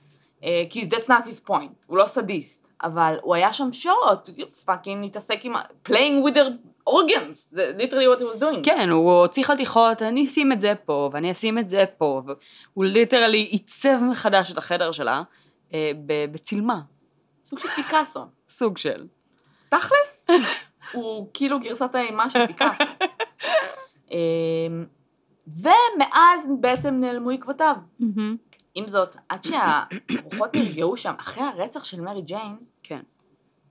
אה, כי that's not his point, הוא לא סדיסט, אבל הוא היה שם שעות, fucking התעסק עם, playing with their organs, זה literally what he was doing. כן, הוא הוציא חתיכות, אני אשים את זה פה, ואני אשים את זה פה, והוא literally עיצב מחדש את החדר שלה אה, בצילמה, סוג של פיקאסו. סוג של. תכלס, הוא כאילו גרסת האימה של פיקאסו. אמ, ומאז בעצם נעלמו עקבותיו. עם זאת, עד שהרוחות נרגעו שם, אחרי הרצח של מרי ג'יין, כן.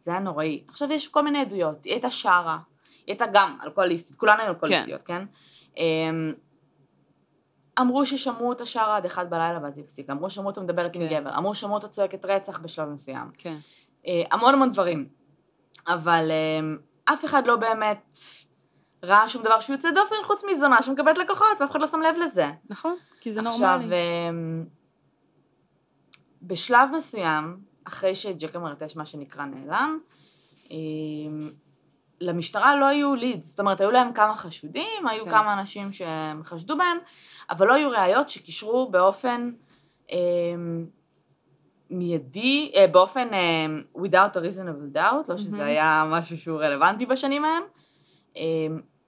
זה היה נוראי. עכשיו יש כל מיני עדויות, היא הייתה שרה, היא הייתה גם אלכוהוליסטית, כולן היו אלכוהוליסטיות, כן? אמ, אמרו ששמעו אותה שרה עד אחד בלילה ואז היא הפסיקה, אמרו ששמעו אותה מדברת עם כן. גבר, אמרו ששמעו אותה צועקת רצח בשלב מסוים. כן. אה, המון המון דברים. אבל אה, אף אחד לא באמת ראה שום דבר שהוא יוצא דופן חוץ מזונה שמקבלת לקוחות, ואף אחד לא שם לב לזה. נכון, כי זה עכשיו, נורמלי. אה, בשלב מסוים, אחרי שג'ק המרטש מה שנקרא נעלם, למשטרה לא היו לידס, זאת אומרת היו להם כמה חשודים, היו כן. כמה אנשים שהם חשדו בהם, אבל לא היו ראיות שקישרו באופן אה, מיידי, אה, באופן אה, without a reasonable doubt, לא שזה. היה משהו שהוא רלוונטי בשנים ההם, אה,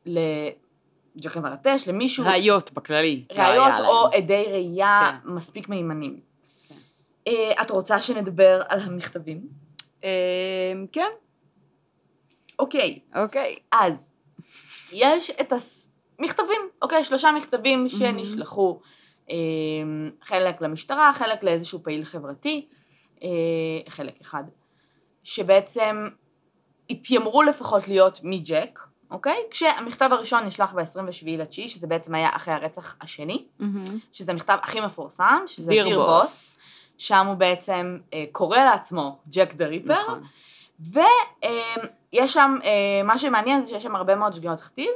לג'ק המרטש, למישהו, ראיות בכללי. לא ראיות או להם. עדי ראייה כן. מספיק מהימנים. כן. אה, את רוצה שנדבר על המכתבים? אה, כן, אוקיי, אוקיי. אז יש את המכתבים, אוקיי, שלושה מכתבים שנשלחו, אה, חלק למשטרה, חלק לאיזשהו פעיל חברתי, אה, חלק אחד, שבעצם התיימרו לפחות להיות מג'ק, אוקיי? כשהמכתב הראשון נשלח ב-27 לתשיעי, שזה בעצם היה אחרי הרצח השני, שזה המכתב הכי מפורסם, שזה דיר דיר בוס. בוס, שם הוא בעצם אה, קורא לעצמו ג'ק דה ריפר, נכון. ויש שם, אה, מה שמעניין זה שיש שם הרבה מאוד שגיאות כתיב,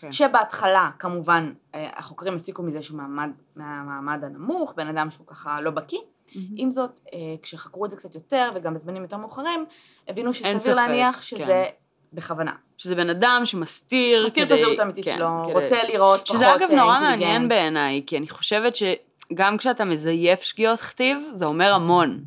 כן. שבהתחלה כמובן אה, החוקרים הסיקו מזה שהוא מעמד, מהמעמד הנמוך, בן אדם שהוא ככה לא בקיא, עם זאת, אה, כשחקרו את זה קצת יותר, וגם בזמנים יותר מאוחרים, הבינו ספק, שסביר להניח שזה כן. בכוונה. שזה בן אדם שמסתיר מסתיר את כדי- הזהות האמיתית כן, שלו, כדי- רוצה לראות פחות שזה אגב נורא אינטליגנט. מעניין בעיניי, כי אני חושבת שגם כשאתה מזייף שגיאות כתיב, זה אומר המון.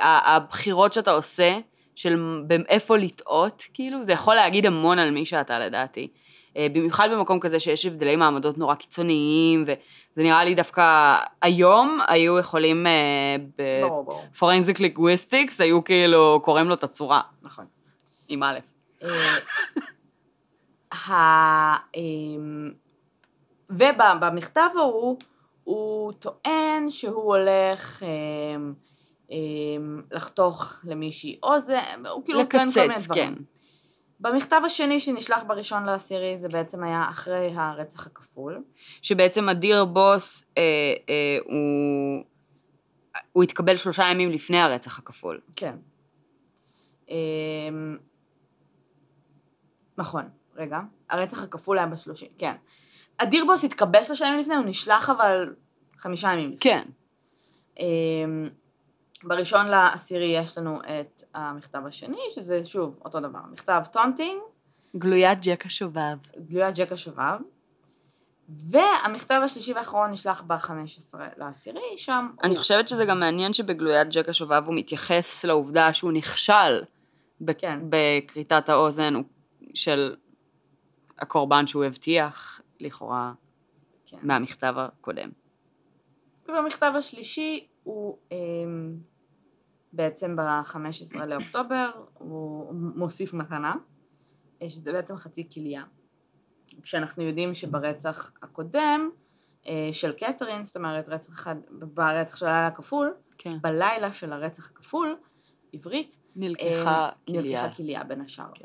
הבחירות שאתה עושה, של איפה לטעות, כאילו, זה יכול להגיד המון על מי שאתה לדעתי. אה, במיוחד במקום כזה שיש הבדלי מעמדות נורא קיצוניים, וזה נראה לי דווקא היום היו יכולים ברור. ב forensic linguistics, היו כאילו קוראים לו את הצורה, נכון. עם א'. אה, אמ, ובמכתב ההוא הוא טוען שהוא הולך אמ, לחתוך למישהי אוזן, הוא כאילו טוען כל מיני לקצץ, דברים. כן. במכתב השני שנשלח בראשון לעשירי זה בעצם היה אחרי הרצח הכפול. שבעצם ה Dear Boss, אה, אה, הוא, הוא התקבל שלושה ימים לפני הרצח הכפול. כן. אמ, נכון, רגע. הרצח הכפול היה בשלושים, כן. ה Dear Boss התקבל שלושה ימים לפני, הוא נשלח אבל חמישה ימים לפני. כן. אמ, בראשון לעשירי יש לנו את המכתב השני, שזה שוב אותו דבר, מכתב taunting, גלוית ג'ק השובב. גלוית ג'ק השובב, והמכתב השלישי והאחרון נשלח ב-15 לעשירי, שם אני הוא... חושבת שזה גם מעניין שבגלוית ג'ק השובב הוא מתייחס לעובדה שהוא נכשל ב- כן. בכריתת האוזן של הקורבן שהוא הבטיח, לכאורה, כן. מהמכתב הקודם. ובמכתב השלישי הוא אמ, בעצם ב-15 לאוקטובר, הוא מוסיף מתנה, אה, שזה בעצם חצי כליה. כשאנחנו יודעים שברצח הקודם אה, של קתרין, זאת אומרת רצח אחד, ברצח של הלילה הכפול, כן. בלילה של הרצח הכפול, עברית, נלקחה אמ, כליה. נלקחה כליה בין השאר. כן.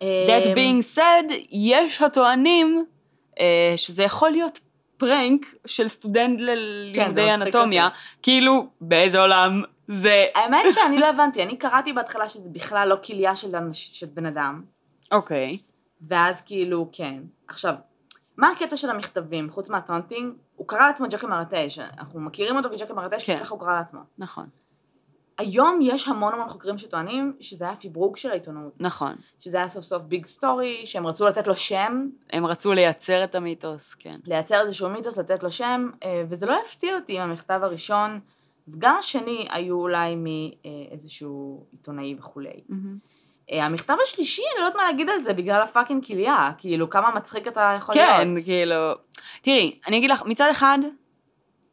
That being said, יש הטוענים אה, שזה יכול להיות פרנק של סטודנט כן, ללימודי מצחיק אנטומיה, אותי. כאילו, באיזה עולם זה... האמת שאני לא הבנתי, אני קראתי בהתחלה שזה בכלל לא כליה של אנש- של בן אדם. אוקיי. ואז כאילו, כן. עכשיו, מה הקטע של המכתבים, חוץ מה taunting? הוא קרא לעצמו ג'ק המרטש, אנחנו מכירים אותו כג'ק המרטש, כן. כי ככה הוא קרא לעצמו. נכון, היום יש המון המון חוקרים שטוענים שזה היה פברוק של העיתונות, נכון. שזה היה סוף סוף big story, שהם רצו לתת לו שם, הם רצו לייצר את המיתוס, כן. לייצר איזשהו מיתוס, לתת לו שם, אה, וזה לא יפתיע אותי אם המכתב הראשון, וגם השני היו אולי מאיזשהו עיתונאי וכולי. אה, המכתב השלישי, אני לא יודעת מה להגיד על זה, בגלל הפאקינג כליה, כאילו, כמה מצחיק אתה יכול כן, להיות. כאילו... תראי, אני אגיד לך, מצד אחד,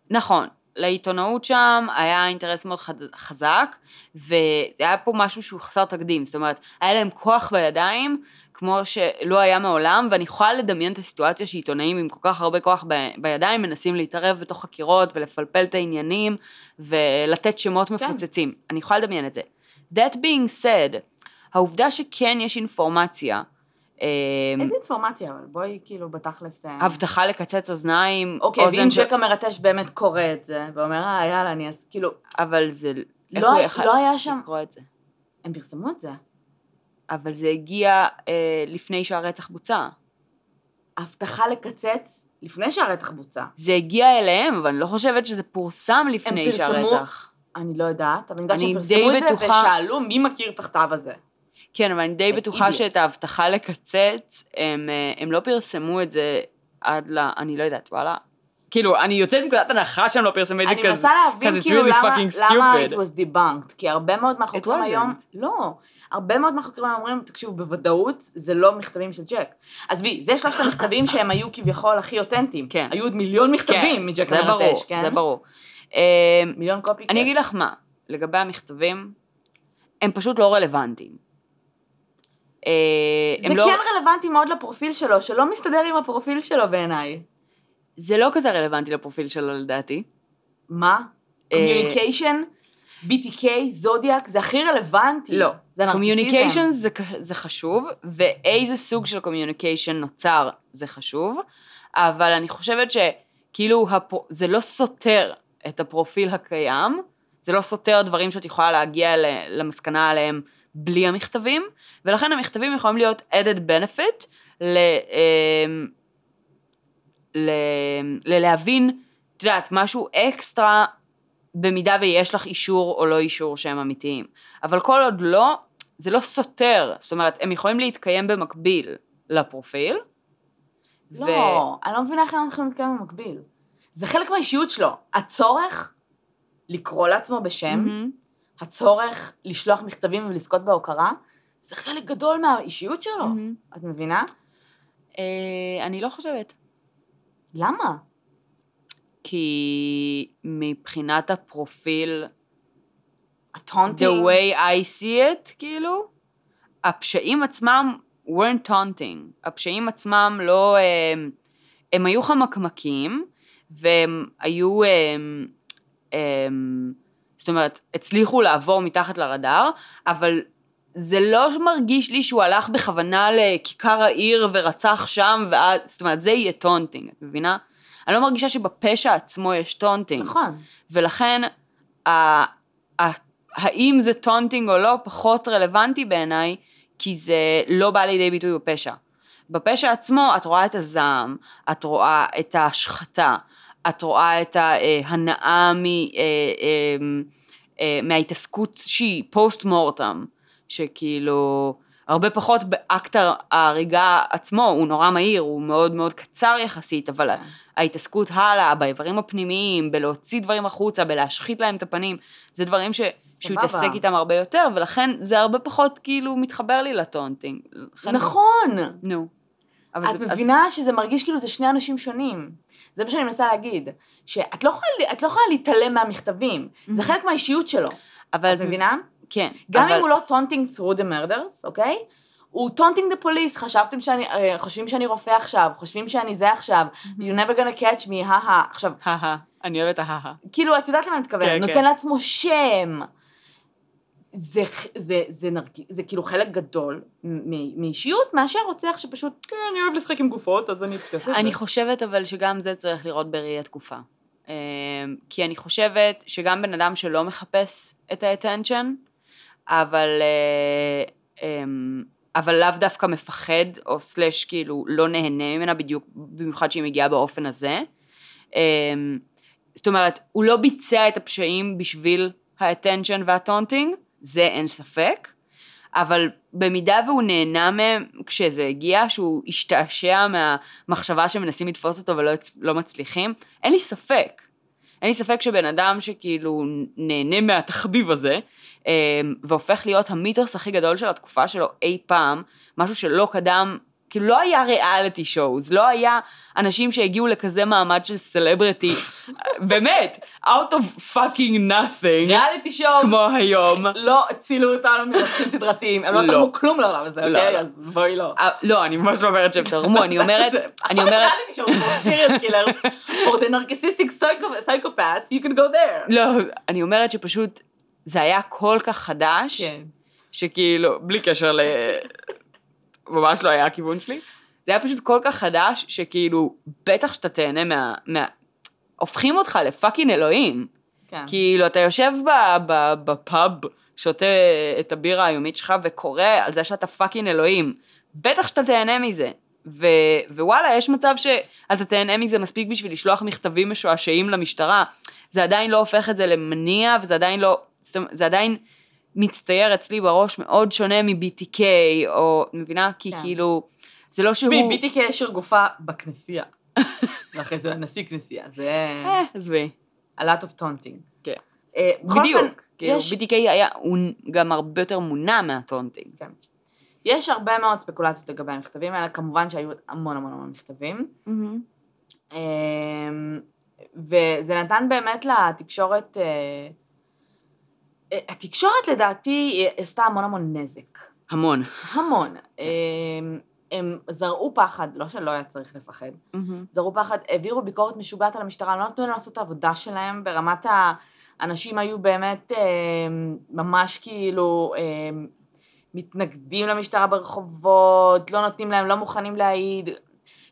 נכון, לעיתונאות שם היה אינטרס מאוד חזק, והיה פה משהו שהוא חסר תקדים, זאת אומרת, היה להם כוח בידיים, כמו שלא היה מעולם, ואני יכולה לדמיין את הסיטואציה שעיתונאים עם כל כך הרבה כוח ב- בידיים מנסים להתערב בתוך חקירות ולפלפל את העניינים ולתת שמות מפוצצים. אני יכולה לדמיין את זה. That being said, העובדה שכן יש אינפורמציה, אה, איזה אינפורמציה, אבל בואי כאילו בתכלס... אה, הבטחה לקצץ אוזניים, אוקיי, ואם ג'ק המרטש באמת קורא את זה, ואומר, אה, יאללה, אני אעשה, כאילו, אבל זה... לא- לא היה שם- לקרוא את זה? הם פרסמו את זה. אבל זה הגיע אה, לפני שהרצח בוצע. הבטחה לקצץ לפני שהרצח בוצע. זה הגיע אליהם, אבל אני לא חושבת שזה פורסם לפני פרסמו- שהרצח. אני לא יודעת, אבל אני יודעת אני שהם פרסמו את זה בטוחה- ושאלו מי מכיר את הכתב הזה. כן, אבל אני די בטוחה idiots. שאת ההבטחה לקצץ, הם, אה, הם לא פרסמו את זה עד ל... אני לא יודעת, וואלה. כאילו, אני יוצאת מנקודת הנחה שהם לא פרסמו את זה אני כזה. מנסה להבין כאילו למה למה it was debunked, כי הרבה מאוד מהחוקרים. היום, לא, הרבה מאוד מהחוקרים אומרים, תקשיבו, בוודאות זה לא מכתבים של ג'ק. עזבי, זה שלושת המכתבים שהם היו כביכול הכי אותנטיים. כן. היו עוד מיליון מכתבים כן, מג'ק זה ברור, המרטש, כן? זה ברור. אה, מיליון copy אני אגיד לך מה, לגבי המכתבים, הם פשוט לא רלוונטיים. אה, זה לא, כן רלוונטי מאוד לפרופיל שלו, שלא מסתדר עם הפרופיל שלו בעיניי. זה לא כזה רלוונטי לפרופיל שלו לדעתי. מה? אה, communication? BTK, זודיאק, זה הכי רלוונטי. לא. זה נרקיסיזם. communication זה, זה חשוב, ואיזה סוג של communication נוצר זה חשוב, אבל אני חושבת שכאילו הפ... זה לא סותר את הפרופיל הקיים, זה לא סותר דברים שאת יכולה להגיע ל- למסקנה עליהם בלי המכתבים, ולכן המכתבים יכולים להיות added benefit ל... אמ, ל... ללהבין, את יודעת, משהו אקסטרה במידה ויש לך אישור או לא אישור שהם אמיתיים. אבל כל עוד לא, זה לא סותר. זאת אומרת, הם יכולים להתקיים במקביל לפרופיל. לא, אני לא מבינה איך הם יכולים להתקיים במקביל. זה חלק מהאישיות שלו. הצורך לקרוא לעצמו בשם, מהמם. הצורך לשלוח מכתבים ולזכות בהוקרה, זה חלק גדול מהאישיות שלו. מהמם. את מבינה? אה, אני לא חושבת. למה? כי מבחינת הפרופיל, the ה taunting? way I see it, כאילו, הפשעים עצמם weren't taunting. הפשעים עצמם לא... הם, הם היו חמקמקים, והם היו... הם, הם, זאת אומרת, הצליחו לעבור מתחת לרדאר, אבל זה לא מרגיש לי שהוא הלך בכוונה לכיכר העיר ורצח שם, ואז, זאת אומרת, זה יהיה taunting, את מבינה? אני לא מרגישה שבפשע עצמו יש taunting. נכון. ולכן, ה, ה, האם זה taunting או לא, פחות רלוונטי בעיניי, כי זה לא בא לידי ביטוי בפשע. בפשע עצמו את רואה את הזעם, את רואה את ההשחתה, את רואה את ההנאה מ, אה, אה, אה, מההתעסקות שהיא post mortem, שכאילו הרבה פחות באקט ההריגה עצמו, הוא נורא מהיר, הוא מאוד מאוד קצר יחסית, אבל כן. ההתעסקות הלאה, באיברים הפנימיים, בלהוציא דברים החוצה, בלהשחית להם את הפנים, זה דברים ש... שהוא. התעסק איתם הרבה יותר, ולכן זה הרבה פחות כאילו מתחבר לי ל taunting. נכון. נו. אבל את זה- אז- מבינה שזה מרגיש כאילו זה שני אנשים שונים. זה מה שאני מנסה להגיד. שאת לא יכולה, לא יכולה להתעלם מהמכתבים. זה חלק מהאישיות שלו. אבל את מבינה? כן. גם אבל- אם הוא לא taunting through the murders, אוקיי? הוא taunting the police, חשבתם שאני, אה, חושבים שאני רופא עכשיו, חושבים שאני זה עכשיו, you're never gonna catch me, הא עכשיו, הא אני אוהבת ההא כאילו, את יודעת למה אני מתכוונת, כן, נותן כן. לעצמו שם. זה, זה, זה, נרג... זה כאילו חלק גדול מאישיות, מאשר רוצח שפשוט, "כן, אני אוהב לשחק עם גופות, אז אני אעשה את זה. אני חושבת אבל שגם זה צריך לראות בראי התקופה. אמ, כי אני חושבת שגם בן אדם שלא מחפש את ה-attention, אבל, אה, אמ, אבל לאו דווקא מפחד, או סלאש כאילו לא נהנה ממנה בדיוק, במיוחד שהיא מגיעה באופן הזה. אמ, זאת אומרת, הוא לא ביצע את הפשעים בשביל ה-attention וה-taunting, זה אין ספק. אבל במידה והוא נהנה מהם כשזה הגיע, שהוא השתעשע מהמחשבה שמנסים לתפוס אותו ולא לא מצליחים, אין לי ספק. אין לי ספק שבן אדם שכאילו נהנה מהתחביב הזה, והופך להיות המיתוס הכי גדול של התקופה שלו אי פעם, משהו שלא קדם, כאילו לא היה ריאליטי שואוז, לא היה אנשים שהגיעו לכזה מעמד של סלבריטי, באמת, out of fucking nothing, ריאליטי שואו, כמו היום. לא הצילו אותנו מרצחים סדרתיים, הם לא לא. תרמו כלום לעולם הזה, לא, אוקיי? לא. אז בואי לא. אה, לא, אני ממש לא אומרת שהם תרמו, אני אומרת, אני עכשיו יש אומרת, ריאליטי שואו, serious killers, for the narcissistic psycho- psychopaths, you can go there. לא, אני אומרת שפשוט זה היה כל כך חדש, כן. שכאילו, בלי קשר ל... ממש לא היה הכיוון שלי, זה היה פשוט כל כך חדש, שכאילו, בטח שאתה תהנה מה... מה... הופכים אותך ל fucking אלוהים. כן. כאילו, אתה יושב ב- ב- בפאב, שותה את הבירה היומית שלך וקורא על זה שאתה fucking אלוהים. בטח שאתה תהנה מזה. ו- ווואלה, יש מצב שאתה תהנה מזה מספיק בשביל לשלוח מכתבים משועשעים למשטרה. זה עדיין לא הופך את זה למניע, וזה עדיין לא... זאת אומרת, זה עדיין מצטייר אצלי בראש מאוד שונה מ-BTK, או... מבינה? כי כן. כאילו... זה לא שהוא... תשמעי, ביטי קשר גופה בכנסייה. ואחרי זה נשיא כנסייה, זה אה, עזבי. a lot of taunting. כן. בכל בדיוק. כאילו, יש- BTK היה... הוא גם הרבה יותר מונע מהטונטינג. כן. יש הרבה מאוד ספקולציות לגבי המכתבים האלה, כמובן שהיו המון המון המון מכתבים. אמ, וזה נתן באמת לתקשורת, אה, התקשורת לדעתי היא עשתה המון המון נזק. המון. המון. אמ, הם זרעו פחד, לא שלא היה צריך לפחד, זרעו פחד, העבירו ביקורת משוגעת על המשטרה, לא נתנו להם לעשות את העבודה שלהם, ברמת האנשים היו באמת אמ, ממש כאילו אמ, מתנגדים למשטרה ברחובות, לא נותנים להם, לא מוכנים להעיד,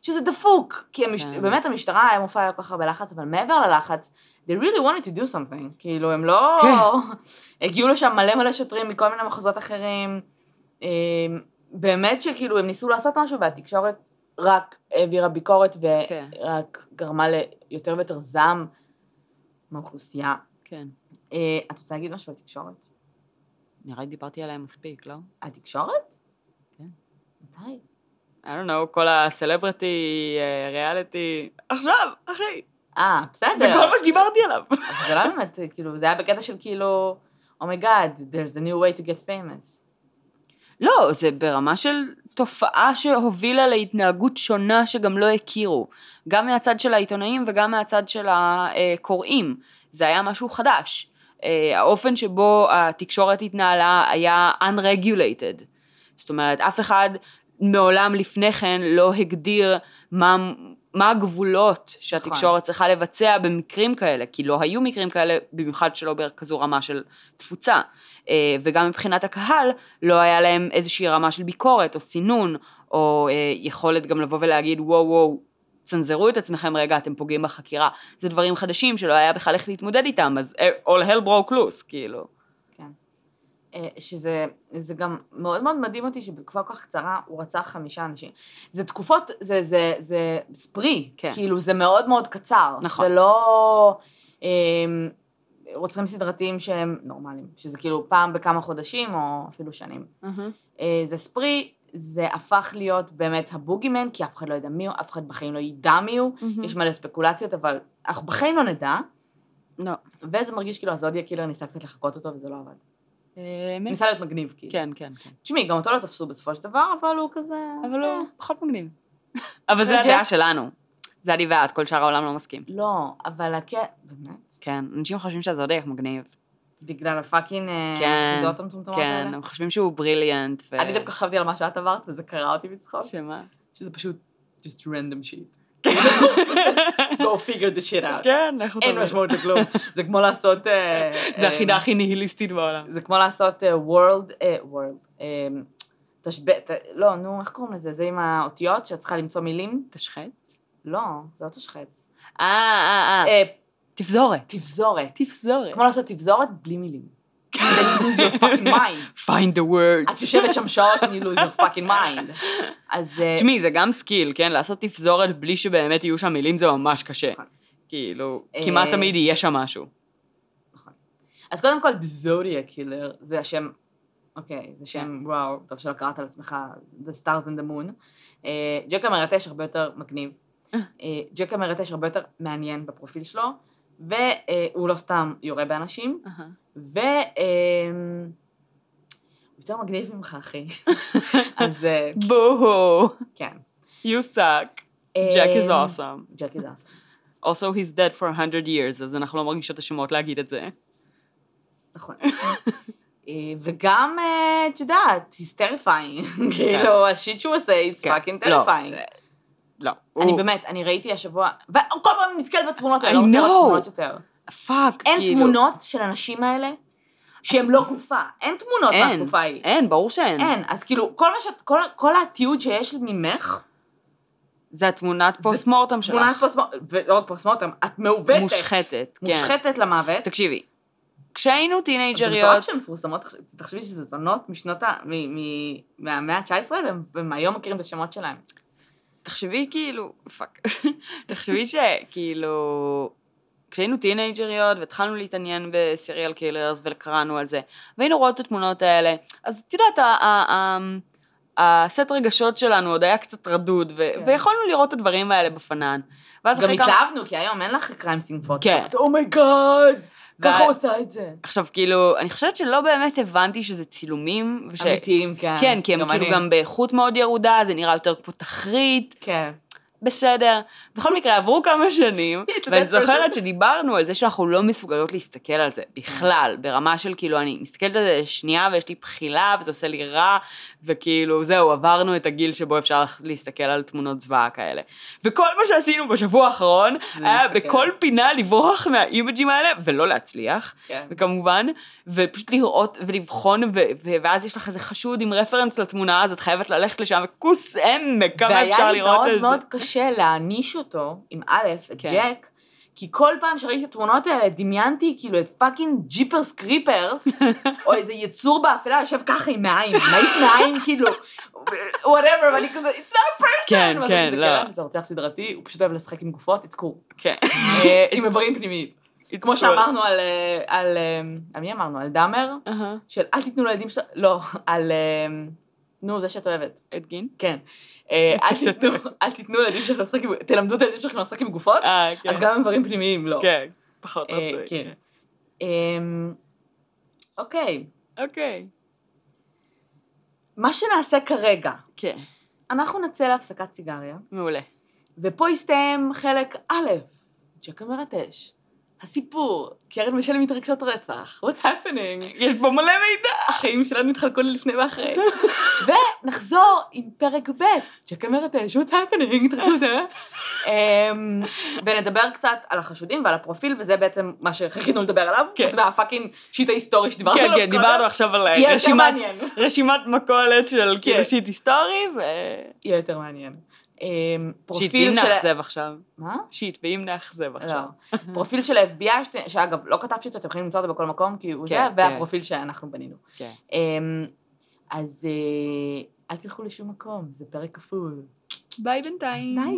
שזה דפוק, כי המש... כן. באמת המשטרה היה מופע כל כך הרבה לחץ, אבל מעבר ללחץ, they really wanted to do something, כאילו הם לא... כן. הגיעו לשם מלא מלא שוטרים מכל מיני מחוזות אחרים, אמ, באמת שכאילו הם ניסו לעשות משהו והתקשורת רק העבירה ביקורת כן. ורק גרמה ליותר ויותר זעם מהאוכלוסייה. כן. אה, את רוצה להגיד משהו על תקשורת? נראה לי דיברתי עליהם מספיק, לא? על תקשורת? כן. מתי? I don't know, כל ה celebrity, אה, ריאליטי, עכשיו, אחי, אה, בסדר. זה כל מה שדיברתי עליו. אבל זה לא באמת, כאילו, זה היה בקטע של כאילו, oh my God, there's a new way to get famous. לא, זה ברמה של תופעה שהובילה להתנהגות שונה שגם לא הכירו. גם מהצד של העיתונאים וגם מהצד של הקוראים. זה היה משהו חדש. אה, האופן שבו התקשורת התנהלה היה unregulated. זאת אומרת, אף אחד מעולם לפני כן לא הגדיר מה, מה הגבולות שהתקשורת צריכה לבצע במקרים כאלה, כי לא היו מקרים כאלה, במיוחד שלא בכזו רמה של תפוצה. אה, וגם מבחינת הקהל, לא היה להם איזושהי רמה של ביקורת או סינון, או אה, יכולת גם לבוא ולהגיד וואו וואו, צנזרו את עצמכם רגע, אתם פוגעים בחקירה. זה דברים חדשים שלא היה בכלל איך להתמודד איתם, אז אה, all hell broke loose, כאילו. אה, שזה זה גם מאוד מאוד מדהים אותי שבתקופה כל כך קצרה הוא רצח חמישה אנשים. זה תקופות, זה, זה, זה ספרי, כן. כאילו זה מאוד מאוד קצר. נכון. זה לא אה, רוצחים סדרתיים שהם נורמליים, שזה כאילו פעם בכמה חודשים או אפילו שנים. אה, זה ספרי, זה הפך להיות באמת הבוגימן, כי אף אחד לא יודע מי הוא, אף אחד בחיים לא ידע מי הוא, יש מלא ספקולציות, אבל אנחנו בחיים לא נדע, לא. וזה מרגיש כאילו ה Zodiac Killer ניסה קצת לחקות אותו וזה לא עבד. אה, ניסה להיות מגניב, כאילו. כן, כן, כן. תשמעי, גם אותו לא תפסו בסופו של דבר, אבל הוא כזה... אבל אה. הוא פחות מגניב. אבל זה? הדעה שלנו. זה אני ואת, כל שאר העולם לא מסכים. לא, אבל הקטע... באמת? כן, אנשים חושבים שהזודיאק מגניב. בגלל ה fucking אה, כן, חידות המטומטמות כן, האלה? הם חושבים שהוא brilliant. אני דווקא חשבתי על מה שאת אמרת, וזה קרע אותי בצחוק, שמה? שזה פשוט just random shit. Go figure the shit out. כן, איך אין משמעות לכלום. זה כמו לעשות... אה, זה אה, החידה הכי ניהיליסטית בעולם. זה כמו לעשות אה, world, אה, world, אה, תשבט, לא, נו, איך קוראים לזה? זה עם האותיות שאת צריכה למצוא מילים? תשחץ? לא, זה לא תשחץ. אה, אה, אה. אה, תפזורת. תפזורת. תפזורת. כמו לעשות תפזורת בלי מילים. Then you lose your fucking mind. find the words. את יושבת שם שעות and you lose your fucking mind. אז... אה, תשמעי, זה גם skill, כן? לעשות תפזורת בלי שבאמת יהיו שם מילים זה ממש קשה. נכון. כאילו, אה, כמעט תמיד יהיה שם משהו. אז קודם כל, The Zodiac Killer, זה השם, אוקיי, זה שם, וואו, טוב שלא קראת על עצמך, The Stars and the Moon. אה, ג'ק המרטש הרבה יותר מגניב. אה. אה, ג'ק המרטש הרבה יותר מעניין בפרופיל שלו, והוא לא סתם יורה באנשים. ו... הוא יותר מגניב ממך, אחי. אז אה, בואו. כן. You suck. Jack is אה, awesome. ג'ק is awesome. Also he's dead for 100 years, אז אנחנו לא מרגישות אשמות להגיד את זה. נכון. אה, וגם, אה, את יודעת, he's terrifying. כאילו, השיט שהוא עושה, כן. fucking לא, terrifying. לא. אני באמת, אני ראיתי השבוע, וכל פעם נתקלת בתמונות האלה, לא רוצה לראות. תמונות יותר. fuck, אין כאילו. תמונות של הנשים האלה שהן לא גופה. אין תמונות אין, מהתקופה ההיא. אין, ברור שאין. אין. אז כאילו, כל מה שאת, כל- כל התיעוד שיש ממך, זה התמונת post mortem שלך. תמונת post-mortem, ולא רק post-mortem, את מעוותת. מושחתת, כן. מושחתת למוות. תקשיבי, כשהיינו זה טינג'ריות, מטורף שהן מפורסמות, תחשבי שזה זונות משנות ה... מהמאה ה-19, והם- והם היום מכירים את השמות שלהם. תחשבי כאילו, fuck, תחשבי שכאילו, כשהיינו טינג'ריות והתחלנו להתעניין ב serial killers וקראנו על זה, והיינו רואות את התמונות האלה, אז את יודעת, הסט רגשות שלנו עוד היה קצת רדוד, ו- כן. ויכולנו לראות את הדברים האלה בפנן. ואז גם כמה... התלהבנו, כי היום אין לך crime scene photos. כן. oh my God, ככה וה- הוא עושה את זה. עכשיו כאילו, אני חושבת שלא באמת הבנתי שזה צילומים, וש... אמיתיים, כן. כן, כי הם כאילו אני. גם באיכות מאוד ירודה, זה נראה יותר כמו תחריט, כן. בסדר. בכל מקרה, עברו כמה שנים, ואני זוכרת. שדיברנו על זה שאנחנו לא מסוגלות להסתכל על זה בכלל, ברמה של כאילו, אני מסתכלת על זה שנייה ויש לי בחילה וזה עושה לי רע, וכאילו, זהו, עברנו את הגיל שבו אפשר להסתכל על תמונות זוועה כאלה. וכל מה שעשינו בשבוע האחרון, זה היה. בכל פינה לברוח מהאימג'ים האלה, ולא להצליח, כן. וכמובן, ופשוט לראות ולבחון, ו- ו- ואז יש לך איזה חשוד עם רפרנס לתמונה, אז את חייבת ללכת לשם, וכוס עמק, כמה אפשר והיה לי לראות מאוד את זה. מאוד קשה להאניש אותו, עם א', את כן. ג'ק, כי כל פעם שראיתי את התמונות האלה, דמיינתי כאילו את fucking Jeepers Creepers, או איזה יצור באפלה יושב ככה עם מעיים, מעיף מעיים כאילו, whatever, ואני כזה, it's not a person! כן, כן, לא. מסתכלת, זה רוצח סדרתי, הוא פשוט אוהב לשחק עם גופות, it's cool. כן. אה, עם איברים פנימיים. כמו. שאמרנו על, אה, על, אה, על מי אמרנו? על דאמר? אהה. של אל תיתנו לילדים שלו, לא, על, נו, זה שאת אוהבת. את גין? כן. אה, אל תיתנו, לילדים שלכם לשחק, עם- תלמדו את הילדים שלכם לשחק עם גופות, אה, כן. אז גם דברים פנימיים לא. כן, פחות אה, רצוי. כן. אמ, אוקיי, אוקיי. מה שנעשה כרגע, כן, אנחנו נצא להפסקת סיגריה, מעולה. ופה יסתיים חלק א', ג'קה מרטש. הסיפור, קרן ושלי מתרגשות רצח, what's happening? יש בו מלא מידע. החיים שלנו התחלקו ללפני ואחרי. ונחזור עם פרק ב', מרטש, what's happening? התרגשות, אה? אמ, ונדבר קצת על החשודים ועל הפרופיל, וזה בעצם מה שחיכינו לדבר עליו, כן. חוץ מה fucking shit ההיסטורי שדיברנו כן, עליו כן, דיברנו עכשיו על רשימת- מכולת של כן. כאילו shit היסטורי. יהיה יותר מעניין. אמ, shit, פרופיל ואם של... נאכזב עכשיו. מה? shit, ואם נאכזב עכשיו. לא. פרופיל של ה-FBI, שאגב, לא כתבתי אותו, אתם יכולים למצוא אותו בכל מקום, כי הוא זה, כן, והפרופיל שאנחנו בנינו. כן. אמ, אז אה, אל תלכו לשום מקום, זה פרק כפול. ביי בינתיים. ביי.